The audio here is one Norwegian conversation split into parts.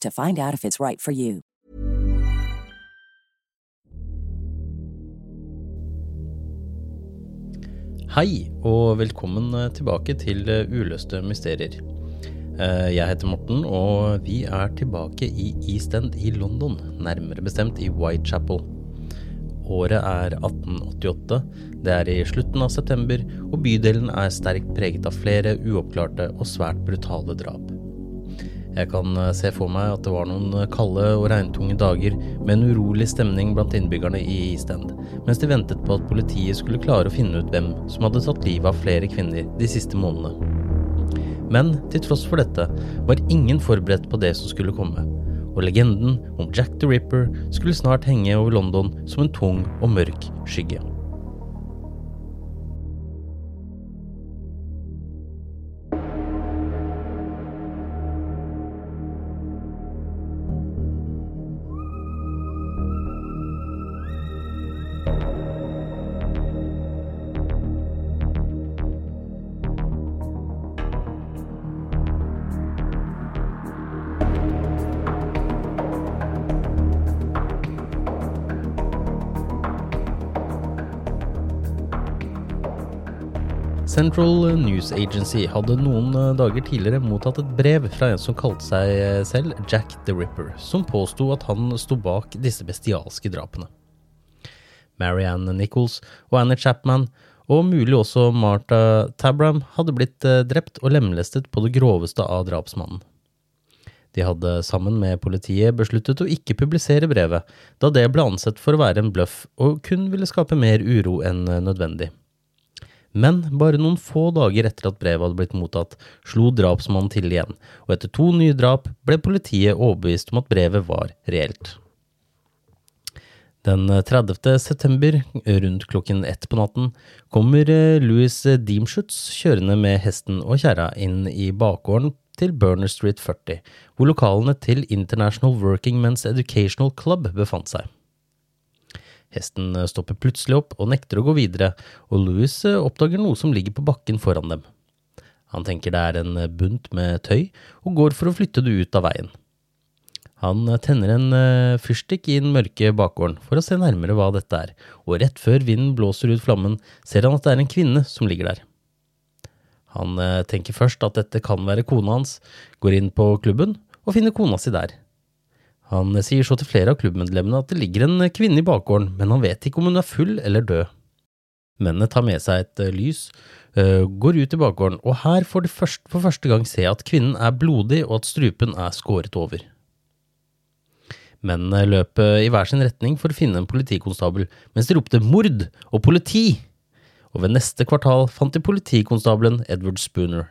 to find out if it's right for you. Hei, og velkommen tilbake til Uløste mysterier. Eh, Jeg heter Morten, og vi er tilbake i East End i London, nærmere bestemt i Whitechapel. Året er 1888, det er i slutten av september, og bydelen er sterkt preget av flere uoppklarte og svært brutale drap. Jeg kan eh, se for meg at det var noen kalde og regntunge dager med en urolig stemning blant innbyggerne i East End, mens de ventet på at politiet skulle klare å finne ut hvem som hadde tatt livet av flere kvinner de siste månedene. Men til tross for dette var ingen forberedt på det som skulle komme, og legenden om Jack the Ripper skulle snart henge over London som en tung og mørk skygge. Central News Agency hadde noen eh, dager tidligere mottatt et brev fra en som kalte seg eh, selv Jack the Ripper, som påsto at han sto bak disse bestialske drapene. Marianne Nichols og Annie Chapman, og mulig også Martha Tabram, hadde blitt eh, drept og lemlestet på det groveste av drapsmannen. De hadde sammen med politiet besluttet å ikke publisere brevet, da det ble ansett for å være en bløff og kun ville skape mer uro enn nødvendig. Men bare noen få dager etter at brevet hadde blitt mottatt, slo drapsmannen til igjen, og etter to nye drap ble politiet overbevist om at brevet var reelt. Den 30. september, rundt klokken ett på natten, kommer Louis Deemschutz kjørende med hesten og kjerra inn i bakgården til Burner Street 40, hvor lokalene til International Working Men's Educational Club befant seg. Hesten stopper plutselig opp og nekter å gå videre, og Louis oppdager noe som ligger på bakken foran dem. Han tenker det er en bunt med tøy, og går for å flytte det ut av veien. Han tenner en fyrstikk i den mørke bakgården for å se nærmere hva dette er, og rett før vinden blåser ut flammen, ser han at det er en kvinne som ligger der. Han tenker først at dette kan være kona hans, går inn på klubben og finner kona si der. Han sier så til flere av klubbmedlemmene at det ligger en kvinne i bakgården, men han vet ikke om hun er full eller død. Mennene tar med seg et lys, går ut i bakgården, og her får de først, for første gang se at kvinnen er blodig og at strupen er skåret over. Mennene løper i hver sin retning for å finne en politikonstabel, mens de ropte mord og politi, og ved neste kvartal fant de politikonstabelen Edward Spooner.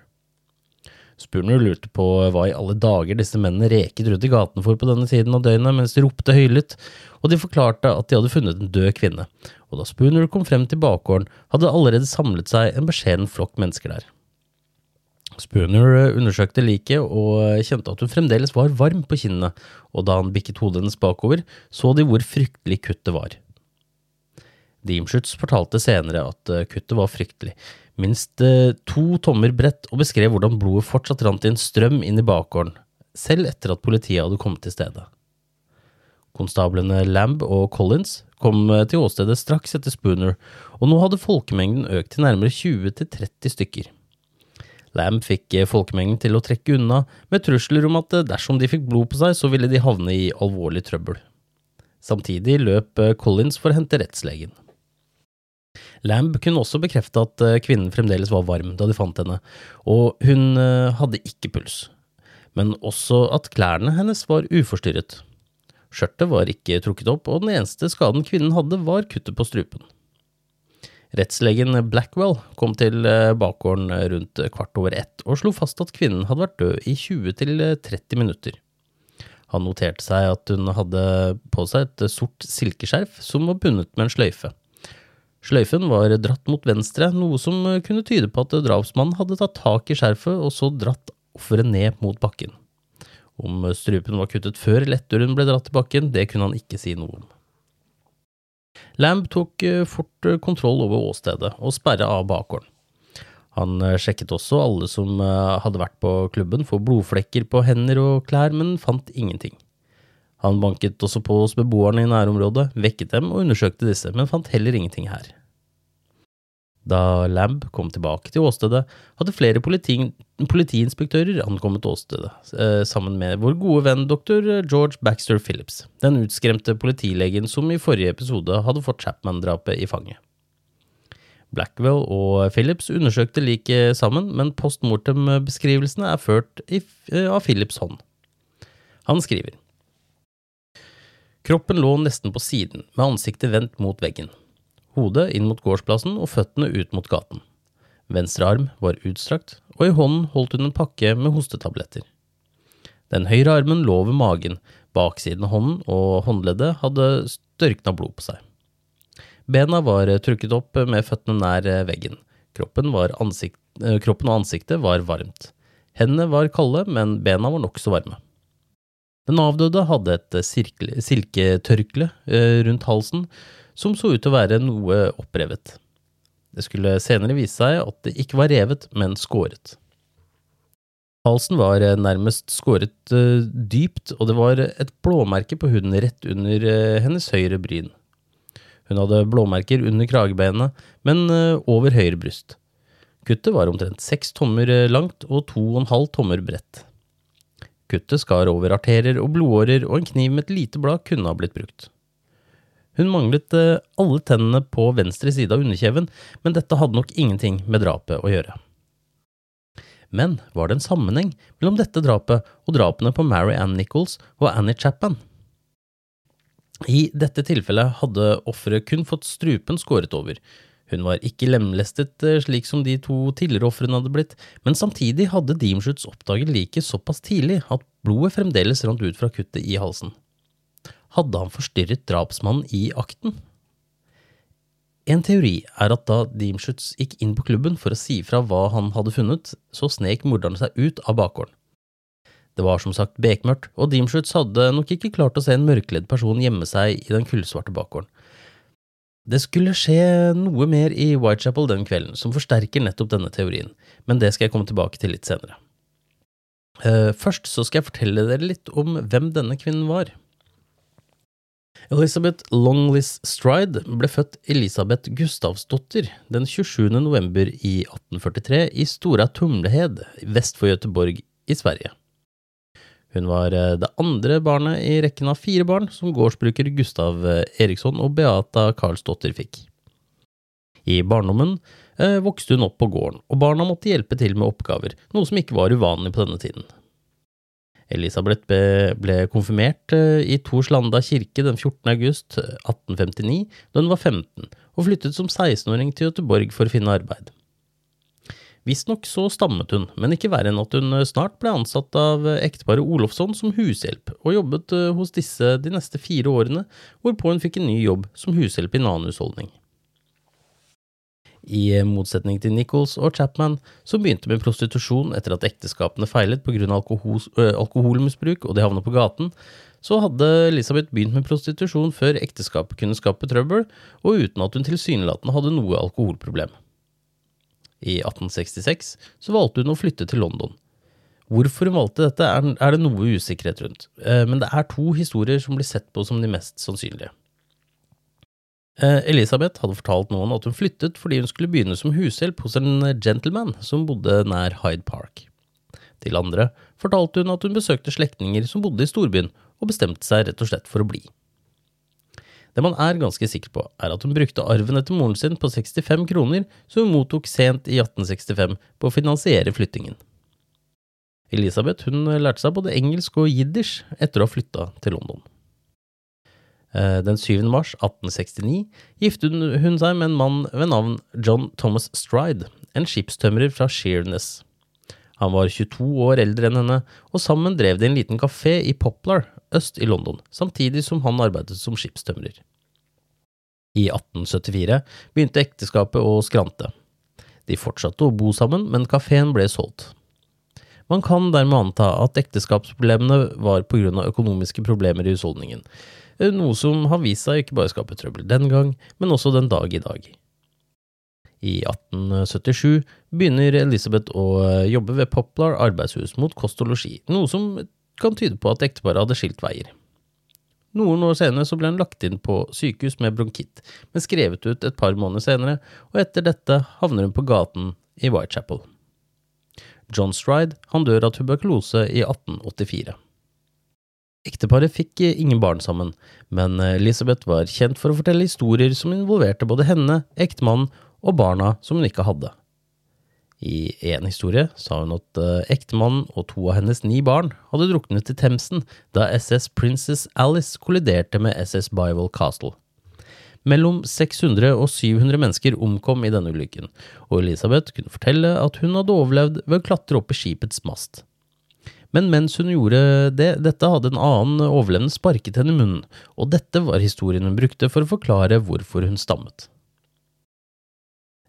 Spooner lurte på hva i alle dager disse mennene reket rundt i gatene for på denne tiden av døgnet mens de ropte høylytt, og de forklarte at de hadde funnet en død kvinne, og da Spooner kom frem til bakgården, hadde det allerede samlet seg en beskjeden flokk mennesker der. Spooner undersøkte liket og kjente at hun fremdeles var varm på kinnene, og da han bikket hodet hennes bakover, så de hvor fryktelig kuttet var. Deemschutz fortalte senere at kuttet var fryktelig, minst to tommer bredt, og beskrev hvordan blodet fortsatt rant i en strøm inn i bakgården, selv etter at politiet hadde kommet til stedet. Konstablene Lamb og Collins kom til åstedet straks etter Spooner, og nå hadde folkemengden økt til nærmere 20–30 stykker. Lamb fikk folkemengden til å trekke unna, med trusler om at dersom de fikk blod på seg, så ville de havne i alvorlig trøbbel. Samtidig løp Collins for å hente rettslegen. Lamb kunne også bekrefte at kvinnen fremdeles var varm da de fant henne, og hun hadde ikke puls, men også at klærne hennes var uforstyrret. Skjørtet var ikke trukket opp, og den eneste skaden kvinnen hadde, var kuttet på strupen. Rettslegen Blackwell kom til eh, bakgården rundt kvart over ett og slo fast at kvinnen hadde vært død i 20–30 minutter. Han noterte seg at hun hadde på seg et sort silkeskjerf som var bundet med en sløyfe. Sløyfen var dratt mot venstre, noe som kunne tyde på at drapsmannen hadde tatt tak i skjerfet og så dratt offeret ned mot bakken. Om strupen var kuttet før letturen ble dratt til bakken, det kunne han ikke si noe om. Lamb tok eh, fort eh, kontroll over åstedet og sperra av bakgården. Han eh, sjekket også alle som hadde vært på klubben for blodflekker på hender og klær, men fant ingenting. Han banket også på hos beboerne i nærområdet, vekket dem og undersøkte disse, men fant heller ingenting her. Da Lamb kom tilbake til åstedet, hadde flere politi politiinspektører ankommet åstedet, eh, sammen med vår gode venn doktor George Baxter Phillips, den utskremte politilegen som i forrige episode hadde fått Chapman-drapet i fanget. Blackwell og Phillips undersøkte liket sammen, men post mortem-beskrivelsene er ført av Phillips hånd. Han skriver Kroppen lå nesten på siden, med ansiktet vendt mot veggen hodet inn mot gårdsplassen og føttene ut mot gaten. Venstre arm var utstrakt, og i hånden holdt hun en pakke med hostetabletter. Den høyre armen lå ved magen, baksiden av hånden og håndleddet hadde størkna blod på seg. Bena var trukket opp med føttene nær veggen. Kroppen, ansikt, eh, kroppen og ansiktet var varmt. Hendene var kalde, men bena var nokså varme. Den avdøde hadde et silketørkle eh, rundt halsen, som så ut til å være noe opprevet. Det skulle senere vise seg at det ikke var revet, men skåret. Halsen var eh, nærmest skåret dypt, og det var et blåmerke på huden rett under hennes høyre bryn. Hun hadde blåmerker under kragebeinet, men over høyre bryst. Kuttet var omtrent seks tommer langt og to og en halv tommer bredt. Kuttet skar over arterer og blodårer, og en kniv med et lite blad kunne ha blitt brukt. Hun manglet eh, alle tennene på venstre side av underkjeven, men dette hadde nok ingenting med drapet å gjøre. Men var det en sammenheng mellom dette drapet og drapene på Mary Ann Nichols og Annie Chapman? I dette tilfellet hadde offeret kun fått strupen skåret over. Hun var ikke lemlestet eh, slik som de to tidligere ofrene hadde blitt, men samtidig hadde Deemshoots oppdaget liket såpass tidlig at blodet fremdeles rant ut fra kuttet i halsen hadde han forstyrret drapsmannen i akten. En teori er at da Deemshoots gikk inn på klubben for å si fra hva han hadde funnet, så snek morderen seg ut av bakgården. Det var som sagt bekmørkt, og Deemshoots hadde nok ikke klart å se en mørkledd person gjemme seg i den kullsvarte bakgården. Det skulle skje noe mer i Whitechapel den kvelden som forsterker nettopp denne teorien, men det skal jeg komme tilbake til litt senere. Eh, først så skal jeg fortelle dere litt om hvem denne kvinnen var. Elizabeth Longlis Stride ble født Elisabeth Gustavsdotter den 27. november i 1843 i Stora Tumlehed vest for Göteborg i Sverige. Hun var eh, det andre barnet i rekken av fire barn som gårdsbruker Gustav eh, Eriksson og Beata Karlsdotter fikk. I barndommen eh, vokste hun opp på gården, og barna måtte hjelpe til med oppgaver, noe som ikke var uvanlig på denne tiden. Elisabeth ble konfirmert i Torslanda kirke den 14. august 1859 eh, da hun var 15, og flyttet som 16-åring til Göteborg for å finne arbeid. Visstnok så stammet hun, men ikke verre enn at hun eh, snart ble ansatt av ekteparet Olofsson som hushjelp, og jobbet hos disse de neste fire årene, hvorpå hun fikk en ny jobb som hushjelp i en annen husholdning. I motsetning til Nichols og Chapman, som begynte med prostitusjon etter at ekteskapene feilet pga. Alkohol, alkoholmisbruk og de havnet på gaten, så hadde Elisabeth begynt med prostitusjon før ekteskapet kunne skape trøbbel, og uten at hun tilsynelatende hadde noe alkoholproblem. I 1866 så valgte hun å flytte til London. Hvorfor hun valgte dette, er det noe usikkerhet rundt, men det er to historier som blir sett på som de mest sannsynlige. Eh, Elisabeth hadde fortalt noen at hun flyttet fordi hun skulle begynne som hushjelp hos en gentleman som bodde nær Hyde Park. Til andre fortalte hun at hun besøkte slektninger som bodde i storbyen, og bestemte seg rett og slett for å bli. Det man er ganske sikker på, er at hun brukte arven etter moren sin på 65 kroner som hun mottok sent i 1865 på å finansiere flyttingen. Elisabeth hun lærte seg både engelsk og jiddisch etter å ha flytta til London. Eh, den 7. mars 1869 giftet hun seg med en mann ved navn John Thomas Stride, en skipstømrer fra Sheerness. Han var 22 år eldre enn henne, og sammen drev de en liten kafé i Poplar, øst i London, samtidig som han arbeidet som skipstømrer. I 1874 begynte ekteskapet å skrante. De fortsatte å bo sammen, men kafeen ble solgt. Man kan dermed anta at ekteskapsproblemene var på grunn av økonomiske problemer i husholdningen, noe som har vist seg ikke bare skape trøbbel den gang, men også den dag i dag. I 1877 begynner Elisabeth å eh, jobbe ved Poplar arbeidshus mot kost og losji, noe som kan tyde på at ekteparet hadde skilt veier. Noen år senere så ble hun lagt inn på sykehus med bronkitt, men skrevet ut et par måneder senere, og etter dette havner hun på gaten i Whitechapel. John Stride han dør av tuberkulose i 1884. Ekteparet fikk ingen barn sammen, men Elisabeth var kjent for å fortelle historier som involverte både henne, ektemannen og barna som hun ikke hadde. I én historie sa hun at eh, ektemannen og to av hennes ni barn hadde druknet i Themsen da SS Princess Alice kolliderte med SS Bival Castle. Mellom 600 og 700 mennesker omkom i denne ulykken, og Elisabeth kunne fortelle at hun hadde overlevd ved å klatre opp i skipets mast. Men mens hun gjorde det, dette hadde en annen overlevende sparket henne i munnen, og dette var historien hun brukte for å forklare hvorfor hun stammet.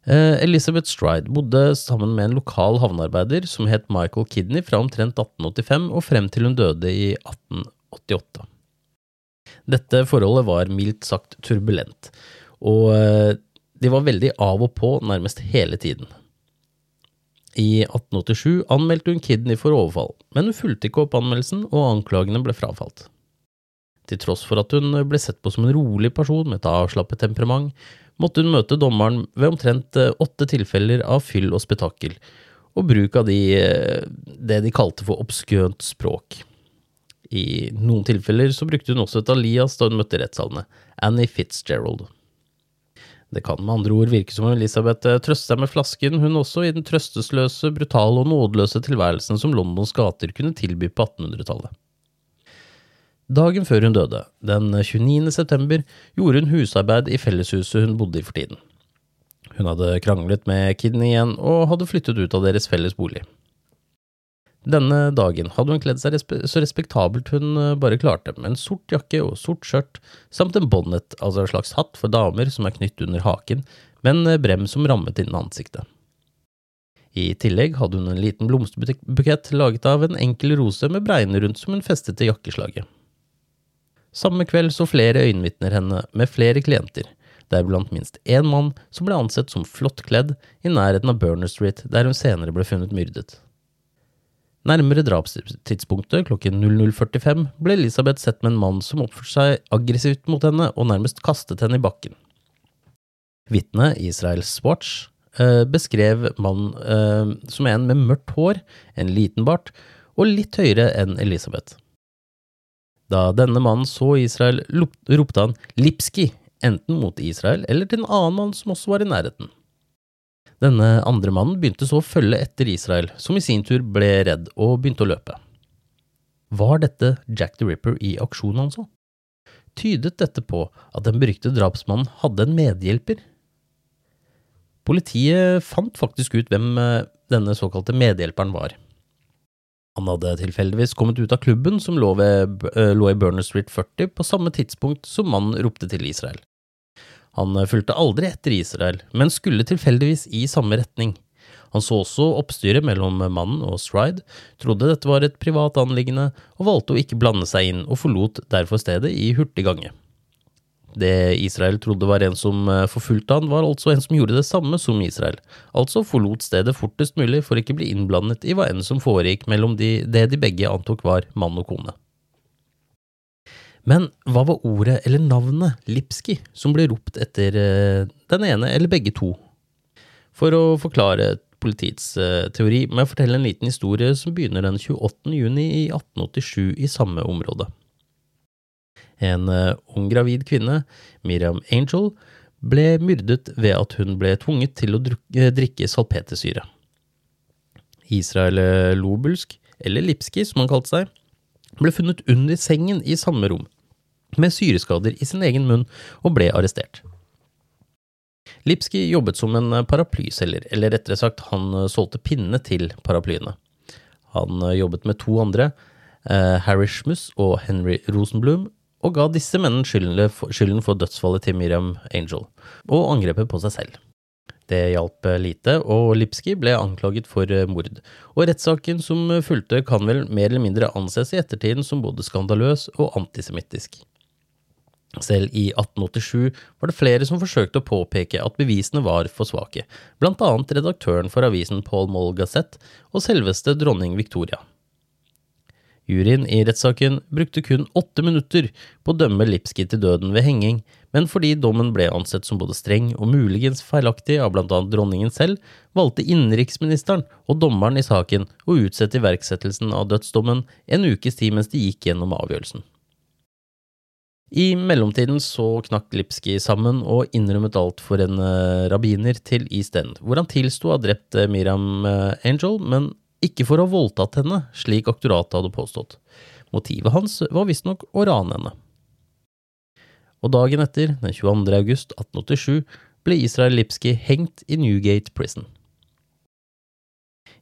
Eh, Elizabeth Stride bodde sammen med en lokal havnearbeider som het Michael Kidney fra omtrent 1885 og frem til hun døde i 1888. Dette forholdet var mildt sagt turbulent, og eh, de var veldig av og på nærmest hele tiden. I 1887 anmeldte hun Kidney for overfall, men hun fulgte ikke opp anmeldelsen, og anklagene ble frafalt. Til tross for at hun ble sett på som en rolig person med et avslappet temperament, måtte hun møte dommeren ved omtrent eh, åtte tilfeller av fyll og spetakkel, og bruk av de, eh, det de kalte for obskønt språk. I noen tilfeller så brukte hun også et alias da hun møtte rettssalene, Annie Fitzgerald. Det kan med andre ord virke som om Elisabeth eh, trøster seg med flasken, hun også, i den trøstesløse, brutale og nådeløse tilværelsen som Londons gater kunne tilby på 1800-tallet. Dagen før hun døde, den 29. september, gjorde hun husarbeid i felleshuset hun bodde i for tiden. Hun hadde kranglet med Kidney igjen, og hadde flyttet ut av deres felles bolig. Denne dagen hadde hun kledd seg respe så respektabelt hun eh, bare klarte, med en sort jakke og sort skjørt, samt en bonnet, altså en slags hatt for damer som er knytt under haken, med en eh, brem som rammet innen ansiktet. I tillegg hadde hun en liten blomsterbukett laget av en enkel rose med bregner rundt som hun festet til jakkeslaget. Samme kveld så flere øyenvitner henne med flere klienter, deriblant minst én mann som ble ansett som flott kledd i nærheten av Burner Street, der hun senere ble funnet myrdet. Nærmere drapstidspunktet, klokken 00.45, ble Elisabeth sett med en mann som oppførte seg aggressivt mot henne og nærmest kastet henne i bakken. Vitnet, Israel Watch, eh, beskrev mannen eh, som en med mørkt hår, en liten bart og litt høyere enn Elisabeth. Da denne mannen så Israel, ropte han Lipski, enten mot Israel eller til en annen mann som også var i nærheten. Denne andre mannen begynte så å følge etter Israel, som i sin tur ble redd og begynte å løpe. Var dette Jack the Ripper i aksjonen altså? så? Tydet dette på at den beryktede drapsmannen hadde en medhjelper? Politiet fant faktisk ut hvem eh, denne såkalte medhjelperen var. Han hadde tilfeldigvis kommet ut av klubben som lå, ved, eh, lå i Burner Street 40 på samme tidspunkt som mannen ropte til Israel. Han eh, fulgte aldri etter Israel, men skulle tilfeldigvis i samme retning. Han så også oppstyret mellom mannen og Stride, trodde dette var et privat anliggende, og valgte å ikke blande seg inn, og forlot derfor stedet i hurtig gange. Det Israel trodde var en som eh, forfulgte han, var altså en som gjorde det samme som Israel, altså forlot stedet fortest mulig for ikke bli innblandet i hva enn som foregikk mellom de, det de begge antok var mann og kone. Men hva var ordet eller navnet Lipski som ble ropt etter eh, den ene eller begge to? For å forklare politiets eh, teori må jeg fortelle en liten historie som begynner den 28. juni i 1887 i samme område. En uh, ung gravid kvinne, Miriam Angel, ble myrdet ved at hun ble tvunget til å drikke salpetersyre. Israel Lobulsk, eller Lipski som han kalte seg, ble funnet under sengen i samme rom, med syreskader i sin egen munn, og ble arrestert. Lipski jobbet som en paraplyselger, eller rettere sagt, han solgte pinne til paraplyene. Han jobbet med to andre, eh, Harry Schmuss og Henry Rosenblum, og ga disse mennene skylden for dødsfallet til Miriam Angel, og angrepet på seg selv. Det hjalp lite, og Lipski ble anklaget for mord, og rettssaken som fulgte kan vel mer eller mindre anses i ettertiden som både skandaløs og antisemittisk. Selv i 1887 var det flere som forsøkte å påpeke at bevisene var for svake, blant annet redaktøren for avisen Paul Moll Gazette og selveste dronning Victoria. Juryen i rettssaken brukte kun åtte minutter på å dømme Lipski til døden ved henging, men fordi dommen ble ansett som både streng og muligens feilaktig av blant annet dronningen selv, valgte innenriksministeren og dommeren i saken å utsette iverksettelsen av dødsdommen en ukes tid mens de gikk gjennom avgjørelsen. I mellomtiden så knakk Lipski sammen og innrømmet alt for en uh, rabbiner til East End, hvor han tilsto å ha drept uh, Miriam uh, Angel, men ikke for å ha voldtatt henne, slik aktoratet hadde påstått. Motivet hans var visstnok å rane henne. Og dagen etter, den 22. august 1887, ble Israel Lipski hengt i Newgate Prison.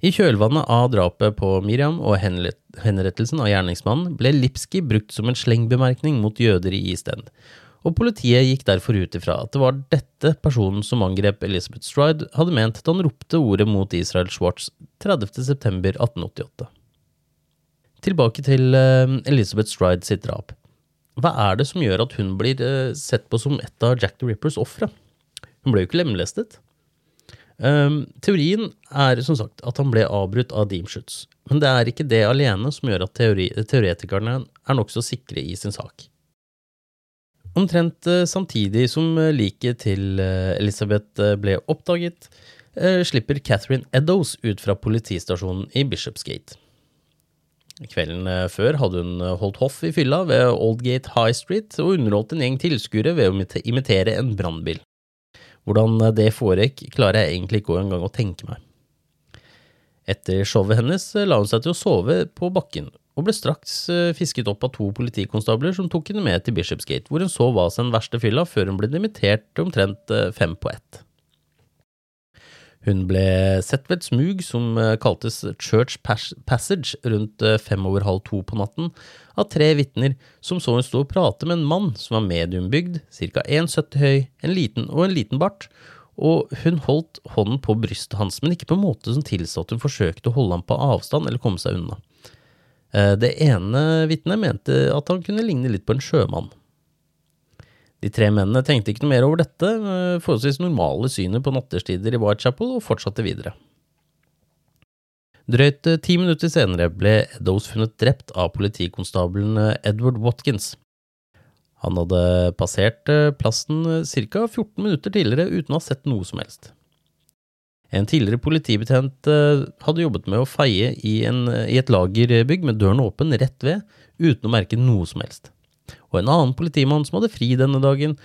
I kjølvannet av drapet på Miriam og henrettelsen av gjerningsmannen ble Lipski brukt som en slengbemerkning mot jøder i East End, og politiet gikk derfor ut ifra at det var dette personen som angrep Elizabeth Stride, hadde ment da han ropte ordet mot Israel Schwartz 30.9.1888. Tilbake til uh, Elizabeth Stride sitt drap. Hva er det som gjør at hun blir uh, sett på som et av Jack the Rippers ofre? Hun ble jo ikke lemlestet. Um, teorien er som sagt at han ble avbrutt av Deemschutz, men det er ikke det alene som gjør at teori teoretikerne er nokså sikre i sin sak. Omtrent eh, samtidig som eh, liket til Elizabeth Elisabeth ble oppdaget, slipper Catherine Eddowes ut fra politistasjonen i Bishopsgate. Kvelden før hadde hun holdt hoff i fylla ved Oldgate High Street og underholdt en gjeng tilskuere ved å imitere en brannbil. Hvordan det foregikk, klarer jeg egentlig ikke engang å tenke meg. Etter showet hennes la hun seg til å sove på bakken, og ble straks eh, fisket opp av to politikonstabler som tok henne med til Bishopsgate, hvor hun så hva sin verste fylla før hun ble dimittert til omtrent eh, fem på ett. Hun ble sett ved et smug som eh, kaltes Church Passage rundt fem over halv to på natten, av tre vitner som så hun stå og prate med en mann som var mediumbygd, ca. 1,70 høy, en liten og en liten bart, og hun holdt hånden på brystet hans, men ikke på en måte som tilsa at hun forsøkte å holde ham på avstand eller komme seg unna. Eh, det ene vitnet mente at han kunne ligne litt på en sjømann. De tre mennene tenkte ikke noe mer over dette, eh, forholdsvis normale synet på nattestider i Whitechapel, og fortsatte videre. Drøyt eh, ti minutter senere ble Eddowes funnet drept av politikonstabelen Edward Watkins. Han hadde passert plassen ca. 14 minutter tidligere uten å ha sett noe som helst. En tidligere politibetjent eh, hadde jobbet med å feie i, en, i, et lagerbygg med døren åpen rett ved, uten å merke noe som helst. Og en annen politimann som hadde fri denne dagen,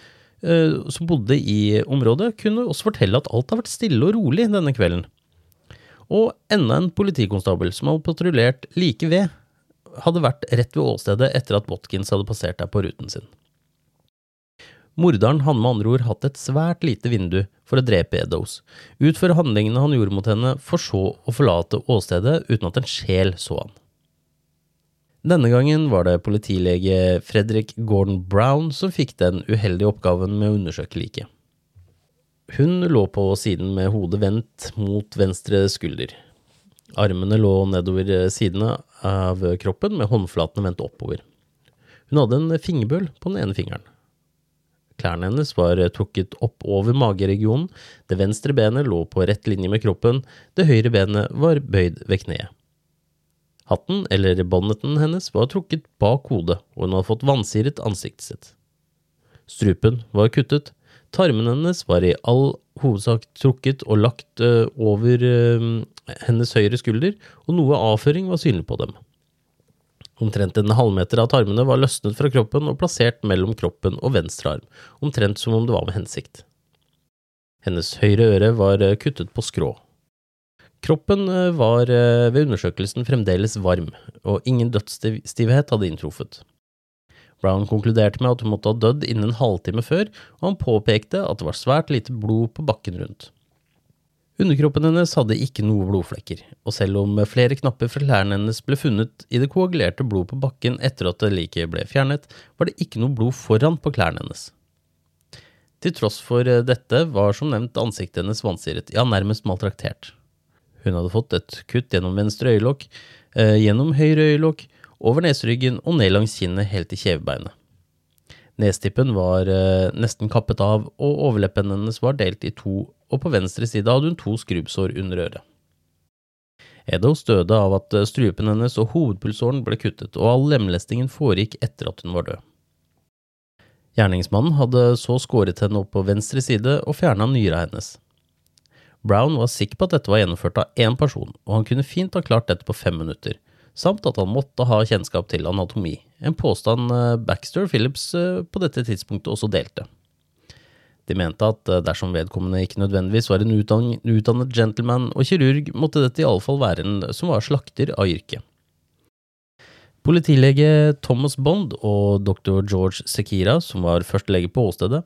eh, som bodde i området, kunne også fortelle at alt har vært stille og rolig denne kvelden. Og enda en politikonstabel som hadde patruljert like ved, hadde vært rett ved åstedet etter at Watkins hadde passert der på ruten sin. Morderen hadde med andre ord hatt et svært lite vindu for å drepe Eddowes, utføre handlingene han gjorde mot henne, for så å forlate åstedet uten at en sjel så han. Denne gangen var det politilege Fredrik Gordon Brown som fikk den uheldige oppgaven med å undersøke liket. Hun lå på siden med hodet vendt mot venstre skulder. Armene lå nedover sidene av kroppen med håndflatene vendt oppover. Hun hadde en fingerbøl på den ene fingeren. Klærne hennes var trukket opp over mageregionen, det venstre benet lå på rett linje med kroppen, det høyre benet var bøyd ved kneet. Hatten, eller bonneten hennes, var trukket bak hodet, og hun hadde fått vansiret ansiktet sitt. Strupen var kuttet, tarmen hennes var i all hovedsak trukket og lagt uh, over uh, hennes høyre skulder, og noe avføring var synlig på dem. Omtrent en halvmeter av tarmene var løsnet fra kroppen og plassert mellom kroppen og venstre arm, omtrent som om det var med hensikt. Hennes høyre øre var eh, kuttet på skrå. Kroppen eh, var eh, ved undersøkelsen fremdeles varm, og ingen dødsstivhet hadde inntruffet. Brown konkluderte med at hun måtte ha dødd innen en halvtime før, og han påpekte at det var svært lite blod på bakken rundt. Underkroppen hennes hadde ikke noe blodflekker, og selv om flere knapper fra klærne hennes ble funnet i det koagulerte blod på bakken etter at liket ble fjernet, var det ikke noe blod foran på klærne hennes. Til tross for dette var som nevnt ansiktet hennes vansiret, ja, nærmest maltraktert. Hun hadde fått et kutt gjennom venstre øyelokk, eh, gjennom høyre øyelokk, over neseryggen og ned langs kinnet helt til kjevebeinet. Nestippen var eh, nesten kappet av, og overleppen hennes var delt i to og på venstre side hadde hun to skrubbsår under øret. Eddowes døde av at eh, strupen hennes og hovedpulsåren ble kuttet, og all lemlestingen foregikk etter at hun var død. Gjerningsmannen hadde så skåret henne opp på venstre side og fjerna nyra hennes. Brown var sikker på at dette var gjennomført av én person, og han kunne fint ha klart dette på fem minutter, samt at han måtte ha kjennskap til anatomi, en påstand eh, Baxter Phillips eh, på dette tidspunktet også delte. De mente at eh, dersom vedkommende ikke nødvendigvis var en utdannet gentleman og kirurg, måtte dette i alle fall være en som var slakter av yrket. Politilege Thomas Bond og dr. George Sekira, som var førstelege på åstedet,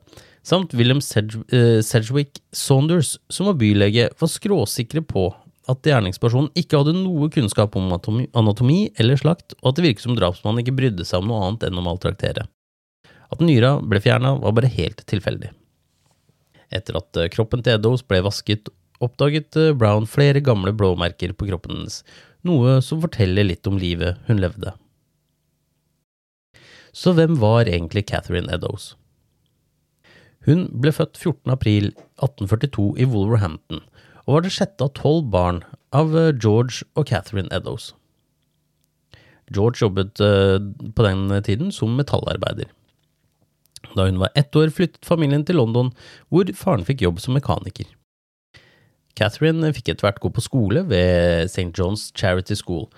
samt William eh, Sedgwick Saunders, som var bylege, var skråsikre på at gjerningspersonen ikke hadde noe kunnskap om anatomi eller slakt, og at det virket som drapsmannen ikke brydde seg om noe annet enn å maltraktere. At nyra ble fjerna, var bare helt tilfeldig. Etter at eh, kroppen til Eddows ble vasket, oppdaget eh, Brown flere gamle blåmerker på kroppen hennes, noe som forteller litt om livet hun levde. Så hvem var egentlig Catherine Eddows? Hun ble født 14. april 1842 i Wolverhampton, og var det sjette av tolv barn av eh, George og Catherine Eddows. George jobbet på den tiden som metallarbeider. Da hun var ett år, flyttet familien til London, hvor faren fikk jobb som mekaniker. Catherine fikk etter hvert gå på skole ved St. John's Charity School,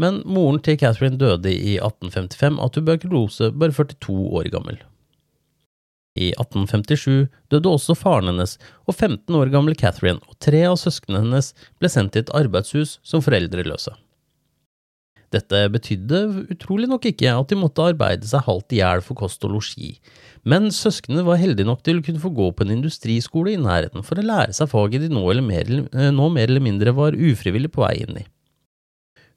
men moren til Catherine døde i 1855 av tuberkulose, bare 42 år gammel. I 1857 døde også faren hennes, og 15 år gamle Catherine og tre av søsknene hennes ble sendt til et arbeidshus som foreldreløse. Dette betydde utrolig nok ikke at de måtte arbeide seg halvt i hjel for kost og losji, men søsknene var heldige nok til å kunne få gå på en industriskole i nærheten for å lære seg faget de nå, mer, eh, nå mer eller mindre var ufrivillig på vei inn i.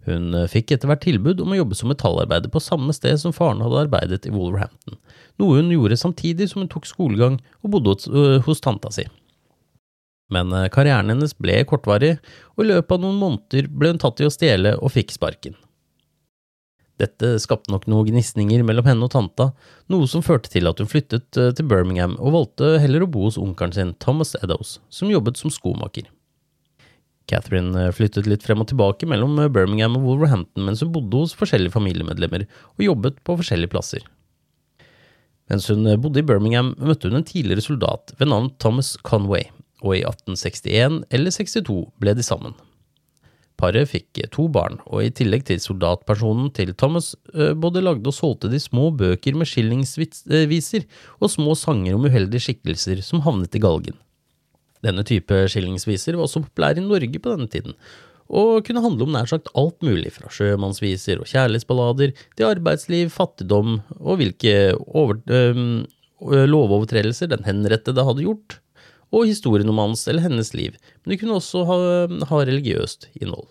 Hun eh, fikk etter hvert tilbud om å jobbe som metallarbeider på samme sted som faren hadde arbeidet i Wolverhampton, noe hun gjorde samtidig som hun tok skolegang og bodde hos, hos tanta si. Men karrieren hennes ble kortvarig, og i løpet av noen måneder ble hun tatt i å stjele og fikk sparken. Dette skapte nok noen gnisninger mellom henne og tanta, noe som førte til at hun flyttet eh, til Birmingham og valgte heller å bo hos onkelen sin, Thomas Eddowes, som jobbet som skomaker. Catherine eh, flyttet litt frem og tilbake mellom eh, Birmingham og Wolverhampton mens hun bodde hos forskjellige familiemedlemmer og jobbet på forskjellige plasser. Mens hun bodde i Birmingham, møtte hun en tidligere soldat ved navn Thomas Conway, og i 1861 eller 62 ble de sammen. Paret fikk to barn, og i tillegg til soldatpersonen til Thomas eh, både lagde og solgte de små bøker med skillingsviser og små sanger om uheldige skikkelser som havnet i galgen. Denne type skillingsviser var også populær i Norge på denne tiden, og kunne handle om nær sagt alt mulig, fra sjømannsviser og kjærlighetsballader til arbeidsliv, fattigdom og hvilke over, øh, lovovertredelser den henrettede hadde gjort, og historien om hans eller hennes liv, men det kunne også ha, ha religiøst innhold.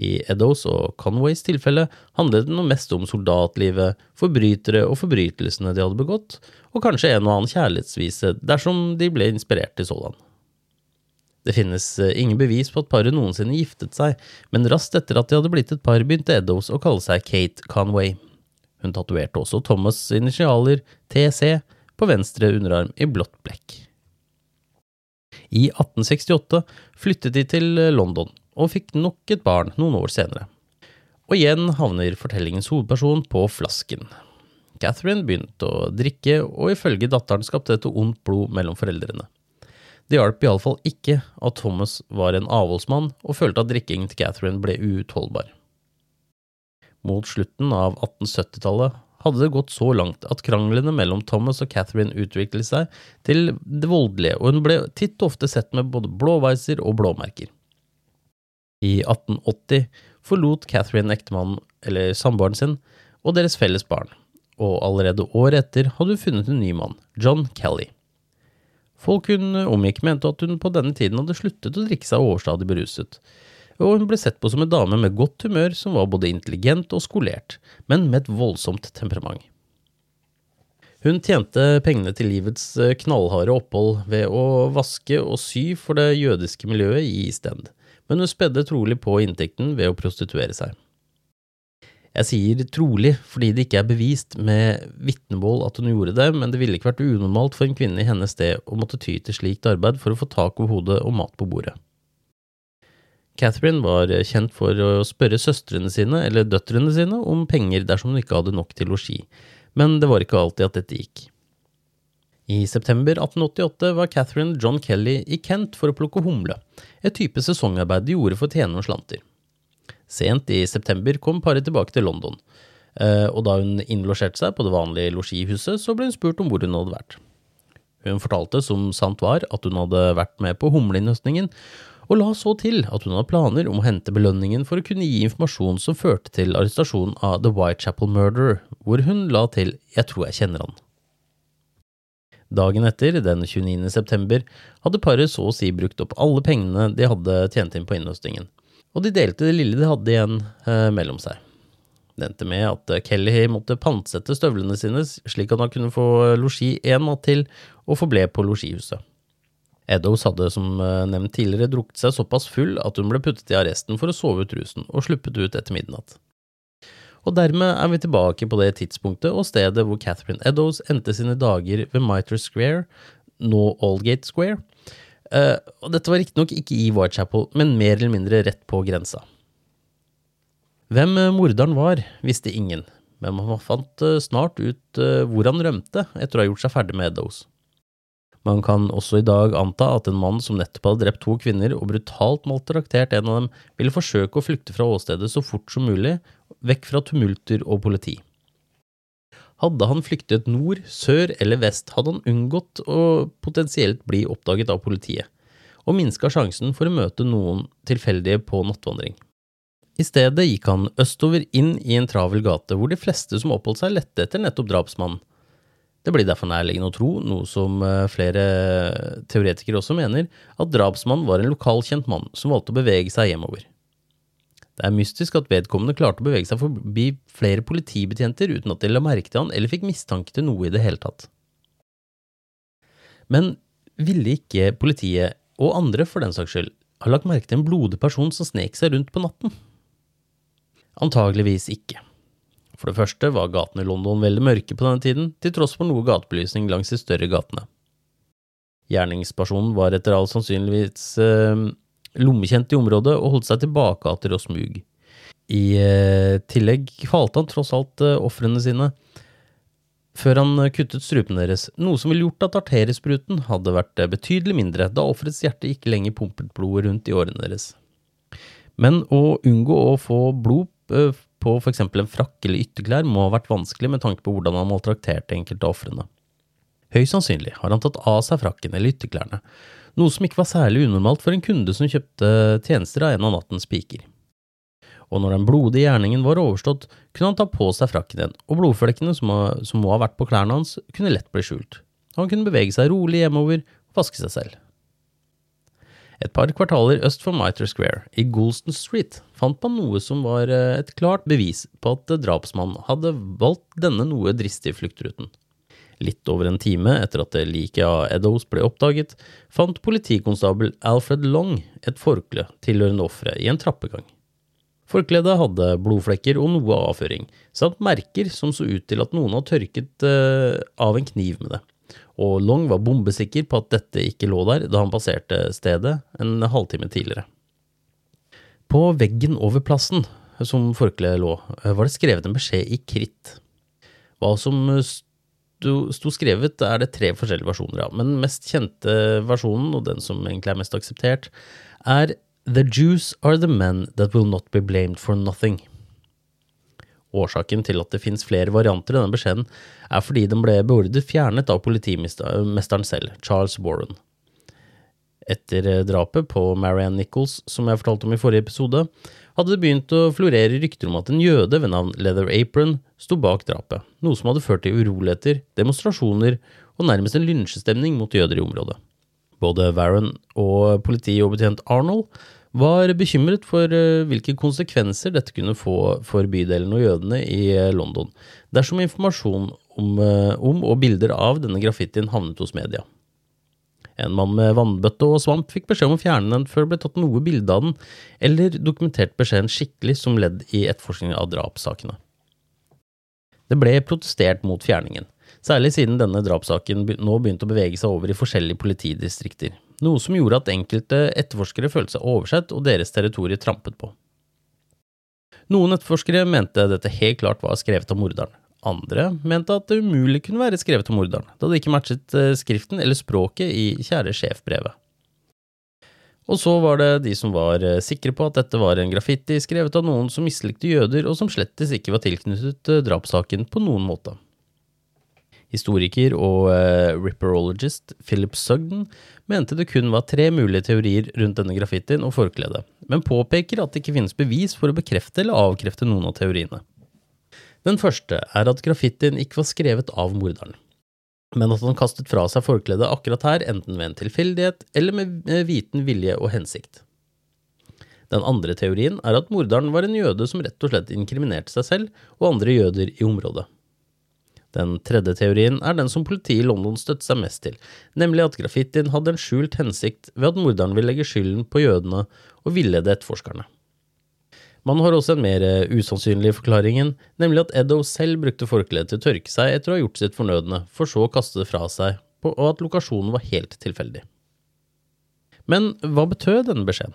I Eddows og Conways tilfelle handlet det noe mest om soldatlivet, forbrytere og forbrytelsene de hadde begått, og kanskje en og annen kjærlighetsvise dersom de ble inspirert til sådan. Det finnes eh, ingen bevis på at paret noensinne giftet seg, men raskt etter at de hadde blitt et par, begynte Eddows å kalle seg Kate Conway. Hun tatoverte også Thomas' initialer, TC, på venstre underarm i blått blekk. I 1868 flyttet de til London, og fikk nok et barn noen år senere. Og igjen havner fortellingens hovedperson på flasken. Catherine begynte å drikke, og ifølge datteren skapte dette ondt blod mellom foreldrene. Det hjalp iallfall ikke at Thomas var en avholdsmann og følte at drikkingen til Catherine ble uutholdbar. Mot slutten av 1870-tallet hadde det gått så langt at kranglene mellom Thomas og Catherine utviklet seg til det voldelige, og hun ble titt og ofte sett med både blåveiser og blåmerker. I 1880 forlot Catherine ektemannen, eller samboeren sin, og deres felles barn, og allerede året etter hadde hun funnet en ny mann, John Kelly. Folk hun omgikk, mente at hun på denne tiden hadde sluttet å drikke seg overstadig beruset, og hun ble sett på som en dame med godt humør som var både intelligent og skolert, men med et voldsomt temperament. Hun tjente pengene til livets knallharde opphold ved å vaske og sy for det jødiske miljøet i East End, men hun spedde trolig på inntekten ved å prostituere seg. Jeg sier trolig fordi det ikke er bevist med vitnemål at hun gjorde det, men det ville ikke vært unormalt for en kvinne i hennes sted å måtte ty til slikt arbeid for å få tak over hodet og mat på bordet. Catherine var kjent for å spørre søstrene sine eller døtrene sine om penger dersom hun ikke hadde nok til losji, men det var ikke alltid at dette gikk. I september 1888 var Catherine John Kelly i Kent for å plukke humle, et type sesongarbeid de gjorde for å tjene noen slanter. Sent i september kom paret tilbake til London, eh, og da hun innlosjerte seg på det vanlige losjihuset, så ble hun spurt om hvor hun hadde vært. Hun fortalte, som sant var, at hun hadde vært med på humleinnhøstningen, og la så til at hun hadde planer om å hente belønningen for å kunne gi informasjon som førte til arrestasjonen av The Whitechapel Murderer, hvor hun la til jeg tror jeg kjenner han. Dagen etter, den 29. september, hadde paret så å si brukt opp alle pengene de hadde tjent inn på innhøstingen, og de delte det lille de hadde igjen eh, mellom seg. Det endte med at Kelly måtte pantsette støvlene sine slik at han kunne få losji en natt til, og forble på losjihuset. Eddowes hadde som eh, nevnt tidligere drukket seg såpass full at hun ble puttet i arresten for å sove ut rusen, og sluppet ut etter midnatt. Og dermed er vi tilbake på det tidspunktet og stedet hvor Catherine Eddowes endte sine dager ved Mitre Square, nå Aldgate Square. Uh, og dette var riktignok ikke i Whitechapel, men mer eller mindre rett på grensa. Hvem eh, morderen var, visste ingen, men man fant snart ut hvor han rømte etter å ha gjort seg ferdig med Eddowes. Man kan også i dag anta at en mann som nettopp hadde drept to kvinner og brutalt maltraktert en av dem, ville forsøke å flykte fra åstedet så fort som mulig, vekk fra tumulter og politi. Hadde han flyktet nord, sør eller vest, hadde han unngått å potensielt bli oppdaget av politiet, og minska sjansen for å møte noen tilfeldige på nattvandring. I stedet gikk han østover inn i en travel gate hvor de fleste som oppholdt seg, lette etter nettopp drapsmannen, det blir derfor nærliggende å tro, noe som eh, flere teoretikere også mener, at drapsmannen var en lokalkjent mann som valgte å bevege seg hjemover. Det er mystisk at vedkommende klarte å bevege seg forbi flere politibetjenter uten at de la merke til han eller fikk mistanke til noe i det hele tatt. Men ville ikke politiet, og andre for den saks skyld, ha lagt merke til en blodig person som snek seg rundt på natten? Antageligvis ikke. For det første var gatene i London veldig mørke på denne tiden, til tross for noe gatebelysning langs de større gatene. Gjerningspersonen var etter all sannsynligvis eh, lommekjent i området og holdt seg til bakgater og smug. I eh, tillegg falt han tross alt eh, ofrene sine før han kuttet strupen deres, noe som ville gjort at arteriespruten hadde vært eh, betydelig mindre, da offerets hjerte ikke lenger pumpet blodet rundt i årene deres. Men å unngå å få blod eh, på f.eks. en frakk eller ytterklær må ha vært vanskelig med tanke på hvordan han maltrakterte enkelte av ofrene. Høyst sannsynlig har han tatt av seg frakken eller ytterklærne, noe som ikke var særlig unormalt for en kunde som kjøpte tjenester av en av nattens piker. Og når den blodige gjerningen var overstått, kunne han ta på seg frakken igjen, og blodflekkene som, må ha vært på klærne hans, kunne lett bli skjult. Han kunne bevege seg rolig hjemover og vaske seg selv. Et par kvartaler øst for Mitre Square, i Goulston Street, fant man noe som var eh, et klart bevis på at drapsmannen hadde valgt denne noe dristige fluktruten. Litt over en time etter at liket av Eddowes ble oppdaget, fant politikonstabel Alfred Long et forkle tilhørende offeret i en trappegang. Forkledet hadde blodflekker og noe avføring, samt merker som så ut til at noen hadde tørket uh, av en kniv med det og Long var bombesikker på at dette ikke lå der da han passerte stedet en halvtime tidligere. På veggen over plassen som forkleet lå, var det skrevet en beskjed i kritt. Hva som sto, skrevet, er det tre forskjellige versjoner av, men den mest kjente versjonen, og den som egentlig er mest akseptert, er The Jews are the men that will not be blamed for nothing. Årsaken til at det finnes flere varianter i denne beskjeden, er fordi den ble beordret fjernet av politimesteren selv, Charles Warren. Etter eh, drapet på Marianne Nichols, som jeg fortalte om i forrige episode, hadde det begynt å florere rykter om at en jøde ved navn Leather Apron sto bak drapet, noe som hadde ført til uroligheter, demonstrasjoner og nærmest en lynsjestemning mot jøder i området. Både Warren og politioverbetjent Arnold var bekymret for eh, hvilke konsekvenser dette kunne få for bydelen og jødene i eh, London, dersom informasjon om, eh, om og bilder av denne graffitien havnet hos media. En mann med vannbøtte og svamp fikk beskjed om å fjerne den før det ble tatt noe bilde av den, eller dokumentert beskjeden skikkelig som ledd i etterforskningen av drapssakene. Det ble protestert mot fjerningen, særlig siden denne drapssaken nå begynte å bevege seg over i forskjellige politidistrikter, noe som gjorde at enkelte etterforskere følte seg oversett og deres territorium trampet på. Noen etterforskere mente dette helt klart var skrevet av morderen. Andre mente at det umulig kunne være skrevet av morderen, da det ikke matchet eh, skriften eller språket i Kjære sjef-brevet. Og så var det de som var eh, sikre på at dette var en graffiti skrevet av noen som mislikte jøder, og som slettes ikke var tilknyttet eh, drapssaken på noen måte. Historiker og uh, ripperologist Philip Sugden mente det kun var tre mulige teorier rundt denne graffitien og forkledet, men påpeker at det ikke finnes bevis for å bekrefte eller avkrefte noen av teoriene. Den første er at graffitien ikke var skrevet av morderen, men at han kastet fra seg forkledet akkurat her, enten ved en tilfeldighet eller med viten vilje og hensikt. Den andre teorien er at morderen var en jøde som rett og slett inkriminerte seg selv og andre jøder i området. Den tredje teorien er den som politiet i London støtter seg mest til, nemlig at graffitien hadde en skjult hensikt ved at morderen ville legge skylden på jødene og villede etterforskerne. Man har også en mer eh, usannsynlig forklaringen, nemlig at Eddo selv brukte forkleet til å tørke seg etter å ha gjort sitt fornødne, for så å kaste det fra seg, og at lokasjonen var helt tilfeldig. Men hva betød denne beskjeden?